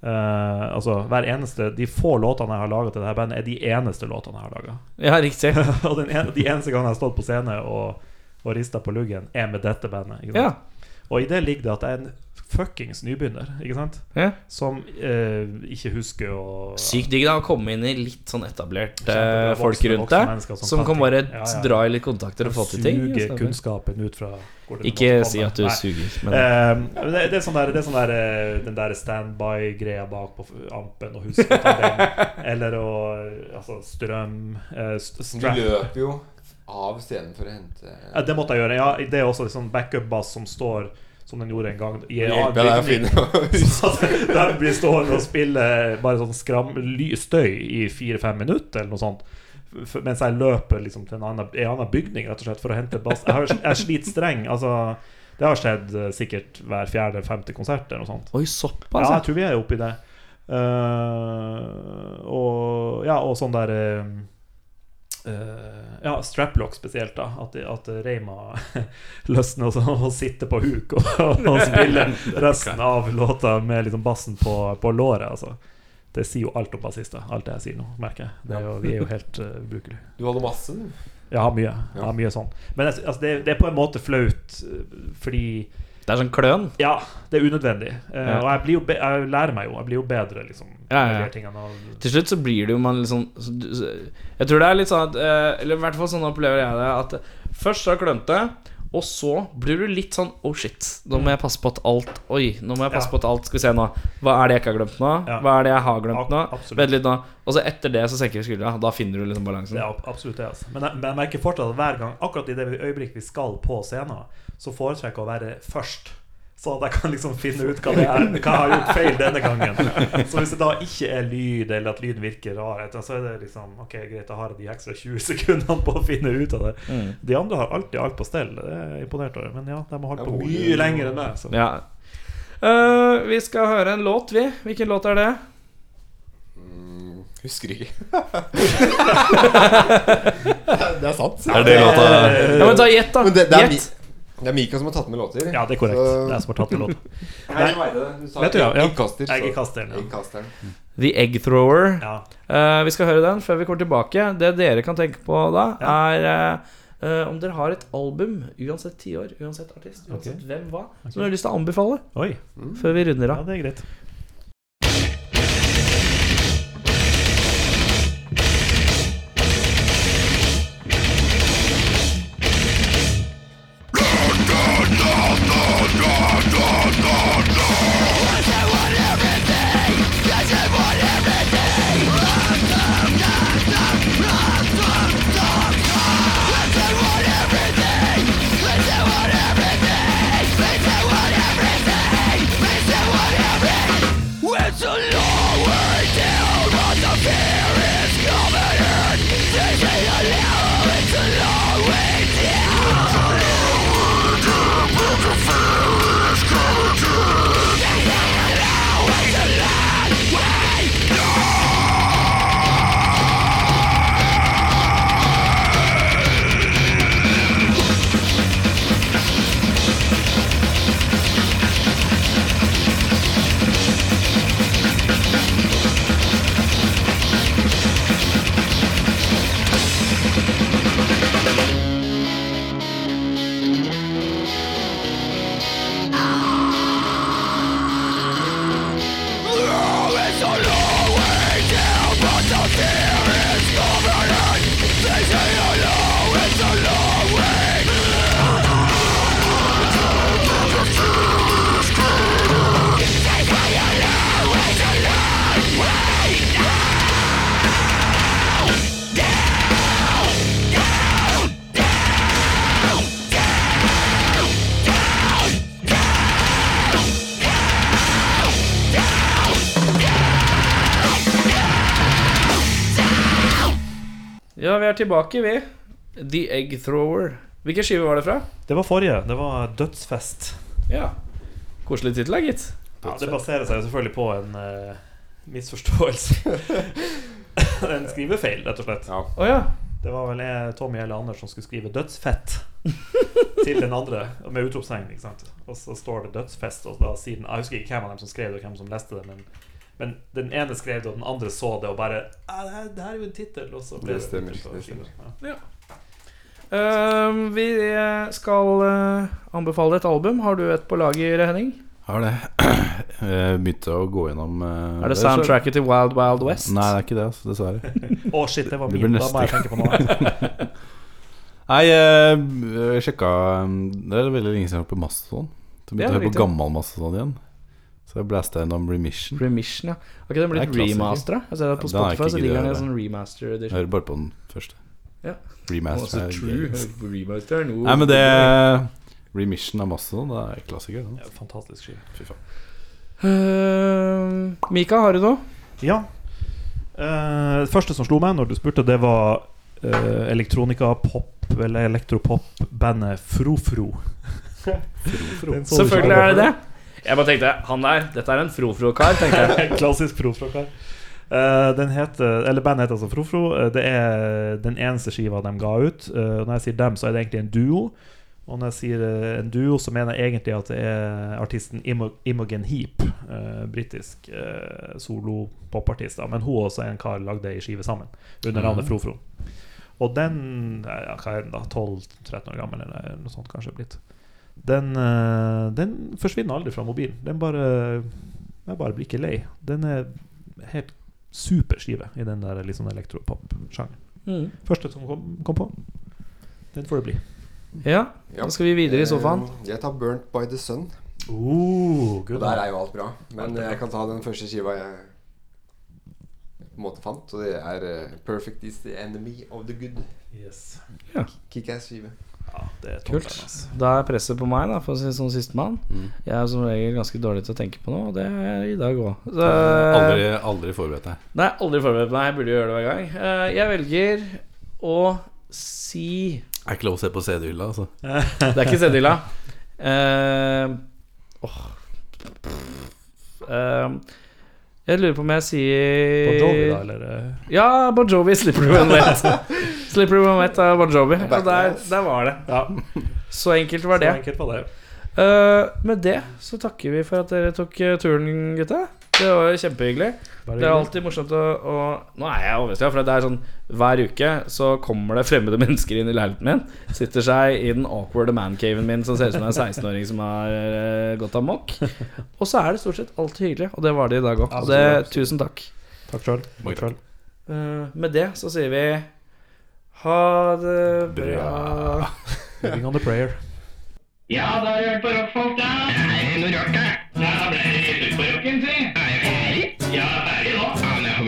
Uh, altså Hver eneste De få låtene jeg har laga til dette bandet, er de eneste låtene jeg har laga. Ja, riktig. og den en, de eneste gangene jeg har stått på scene og, og rista på luggen, er med dette bandet. Ja. Og i det ligger det at jeg er en fuckings nybegynner, ikke sant? Ja. Som eh, ikke husker å Sykt digg da å komme inn i litt sånn etablert eh, folk voksne- rundt deg, som som kan bare Ja, ja. dra i litt kontakter og få til ting. Suge kunnskapen ut fra hvor det Ikke si at du Nei. suger, men Eh, det, det er sånn der, det er sånn der eh, den der standby-greia bak på ampen, og huske å ta den. Eller å Altså strøm eh, st Du løper jo av scenen for å hente Ja, det måtte jeg gjøre. Ja, det er også sånn backup-bass som står som den gjorde en gang. I en Hjelper deg å bygning. finne Så Der blir stående og spille bare sånn skram, støy i fire-fem minutter, eller noe sånt. Mens jeg løper liksom til en annen, en annen bygning rett og slett for å hente bass. Jeg, har, jeg sliter streng. Altså, det har skjedd eh, sikkert hver fjerde-femte konsert eller noe sånt. Oi, såpass? Ja, jeg tror vi er oppi det. Uh, og ja, og sånn der eh, Ja, straplock spesielt, da. At, at Reima løsner og, og sitter på huk og, og spiller resten av låta med liksom bassen på, på låret. Altså. Det sier jo alt om bassister. Alt det jeg sier nå, merker jeg. Det er jo, vi er jo helt uh, ubrukelige. Du hadde masse. Ja, mye. Ja, mye sånn. Men altså, det, det er på en måte flaut, eh, fordi Det er sånn kløn? Ja, det er unødvendig. Uh, Ja. Og jeg, blir jo be jeg lærer meg jo. Jeg blir jo bedre, liksom. Ja, ja. Til slutt så blir det jo man liksom Jeg tror det er litt sånn at eh, Eller i hvert fall sånn opplever jeg det. At først så det klønete, og så blir du litt sånn Oh shit, nå må jeg passe på at alt Oi, nå må jeg passe Ja. på at alt Skal vi se nå. Hva er det jeg ikke har glemt nå? Ja. Hva er det jeg har glemt nå? Vent litt nå. Og så etter det så senker vi skuldra. Da finner du liksom balansen. er absolutt det. Altså. Men, jeg, men jeg merker fortsatt at hver gang, akkurat i det øyeblikk vi skal på scenen, så foretrekker jeg å være først. Sånn at jeg kan liksom finne ut hva, det er, hva jeg har gjort feil denne gangen. Så hvis det da ikke er lyd, eller at lyden virker rar, så er det liksom Ok, greit, da har jeg de ekstra 20 sekundene på å finne ut av det. Mm. De andre har alltid alt på stell. Det er jeg imponert over. Men ja, de har holdt på mye lenger enn meg. Så. Ja. Uh, vi skal høre en låt, vi. Hvilken låt er det? Mm, husker ikke. det er sant. Er det låta Ja, men ta gjett, da. Men det, det, Gjett. Det er Mika som har tatt med låter. Ja, det er korrekt. Så- Det er som har tatt med låter. Nei, jeg vet det. Du sa Vet du, ja, ja. eggkaster. så- Eggkasteren, ja. Eggkasteren. The Egg Thrower. Ja. Eh, vi skal høre den før vi kommer tilbake. Det dere kan tenke på da, er eh, eh, om dere har et album, uansett tiår, uansett artist, uansett hvem hva, som dere har lyst til å anbefale Oi. før vi runder Ja, av. det er greit. Er tilbake, vi. The Egg Thrower. Hvilken skive var det fra? Det var forrige. Det var Dødsfest. Ja. Koselig tittel, gitt. Ja, det baserer seg jo selvfølgelig på en uh, misforståelse. en skrivefeil, rett og slett. Ja. Oh, ja. Det var vel jeg, Tommy eller Anders som skulle skrive 'dødsfett' til den andre, med utropstegn. Og så står det 'dødsfest', og da sier den Jeg husker ikke hvem av dem som skrev det, og hvem som leste det, men, men den ene skrev det, og den andre så det, og bare ah, det, her, er jo en tittel', og så ble Det stemmer, det stemmer. Ja. Uh, vi eh, skal uh, anbefale et album. Har du et på lager, Henning? Har det. Jeg begynte å gå gjennom uh, Er det soundtracket til Wild Wild West? Nei, det er ikke det, altså, dessverre. Å, shit, det var min. blir Da må jeg tenke på noe. Nei, jeg, jeg sjekka Det er veldig lenge siden jeg har vært på Mastodon. Så begynte jeg å høre på gammel Mastodon igjen. Så jeg blasta gjennom Remission. Remission, ja. Har ikke den blitt Det er remastera? Det på Spotify, ikke så ligger den i en sånn remaster Jeg hører bare på den første. Ja. Remaster Altså, er true remaster. Nei, men det Remission av Mastodon, det er klassiker. Sånn. Ja, fantastisk skive. Fy faen. Uh, Mika, har du noe? Ja. Uh, det første som slo meg når du spurte, det var uh, elektronika-pop, eller elektropop-bandet Frofro. Frofro. Selvfølgelig er det det. Jeg bare tenkte han der, dette er en frofro-kar, tenkte jeg. Klassisk Frofro-kar. Uh, den heter, eller bandet heter altså Frofro. Uh, det er den eneste skiva de ga ut. Uh, når jeg sier dem, så er det egentlig en duo. Og når jeg sier en duo, så mener jeg egentlig at det er artisten Imo Imogen Heap. Uh, Britisk uh, solo-popartist. Men hun også er en kar lagde ei skive sammen under navnet Frofro. Og den ja, Hva er den, da? 12-13 år gammel, eller noe sånt kanskje blitt. Den, eh, den forsvinner aldri fra mobilen. Den bare Jeg bare blir ikke lei. Den er helt super skive i den der sånn elektropop-sjangeren. Mm. Første som kom, kom på. Den får det bli. Ja, Ja. da skal vi videre i sofaen. Eh, Jeg tar 'Burnt by the Sun'. Oh, Og der er jo alt bra. Men jeg kan ta den første skiva jeg på en måte fant, og det er eh, 'Perfect is the enemy of the good'. Yes. Ja. Kickass skive. Ja, det er Kult. toppen, altså. Da er presset på meg, da, for å si det som sistemann. Mm. Jeg er som regel ganske dårlig til å tenke på noe, og det er jeg i dag òg. Aldri, aldri forberedt deg. Nei, aldri forberedt meg. Jeg burde gjøre det hver gang. Eh, Jeg velger å si Er ikke lov å se på CD-hylla, altså. Det er ikke CD-hylla. Uh, oh. Eh, jeg lurer på om jeg sier Bon Jovi, da, eller? eh? Ja, Bon Jovi. 'Slippery When Wet'. 'Slippery When Wet' av Bon Jovi. Og der, der var det. Ja, Så enkelt var det. så enkelt var det. Uh, med det så takker vi for at dere tok eh, turen, gutta. Det var kjempehyggelig. Det er alltid morsomt å, å Nå er jeg overraska, for det er sånn hver uke så kommer det fremmede mennesker inn i leiligheten min. Sitter seg i den awkward mancaven min som ser ut som en 16-åring som har uh, gått amok. Og så er det stort sett alltid hyggelig, og det var det i dag òg. Tusen takk. Takk sjøl. Uh, eh, med det så sier vi ha det bra. Living on the prayer. Ja, da har du hørt på rockfolk, da. Det er noe rart, det. Da ble det litt ut på rocken, si. Ja, det er det nå. Ja, men jeg har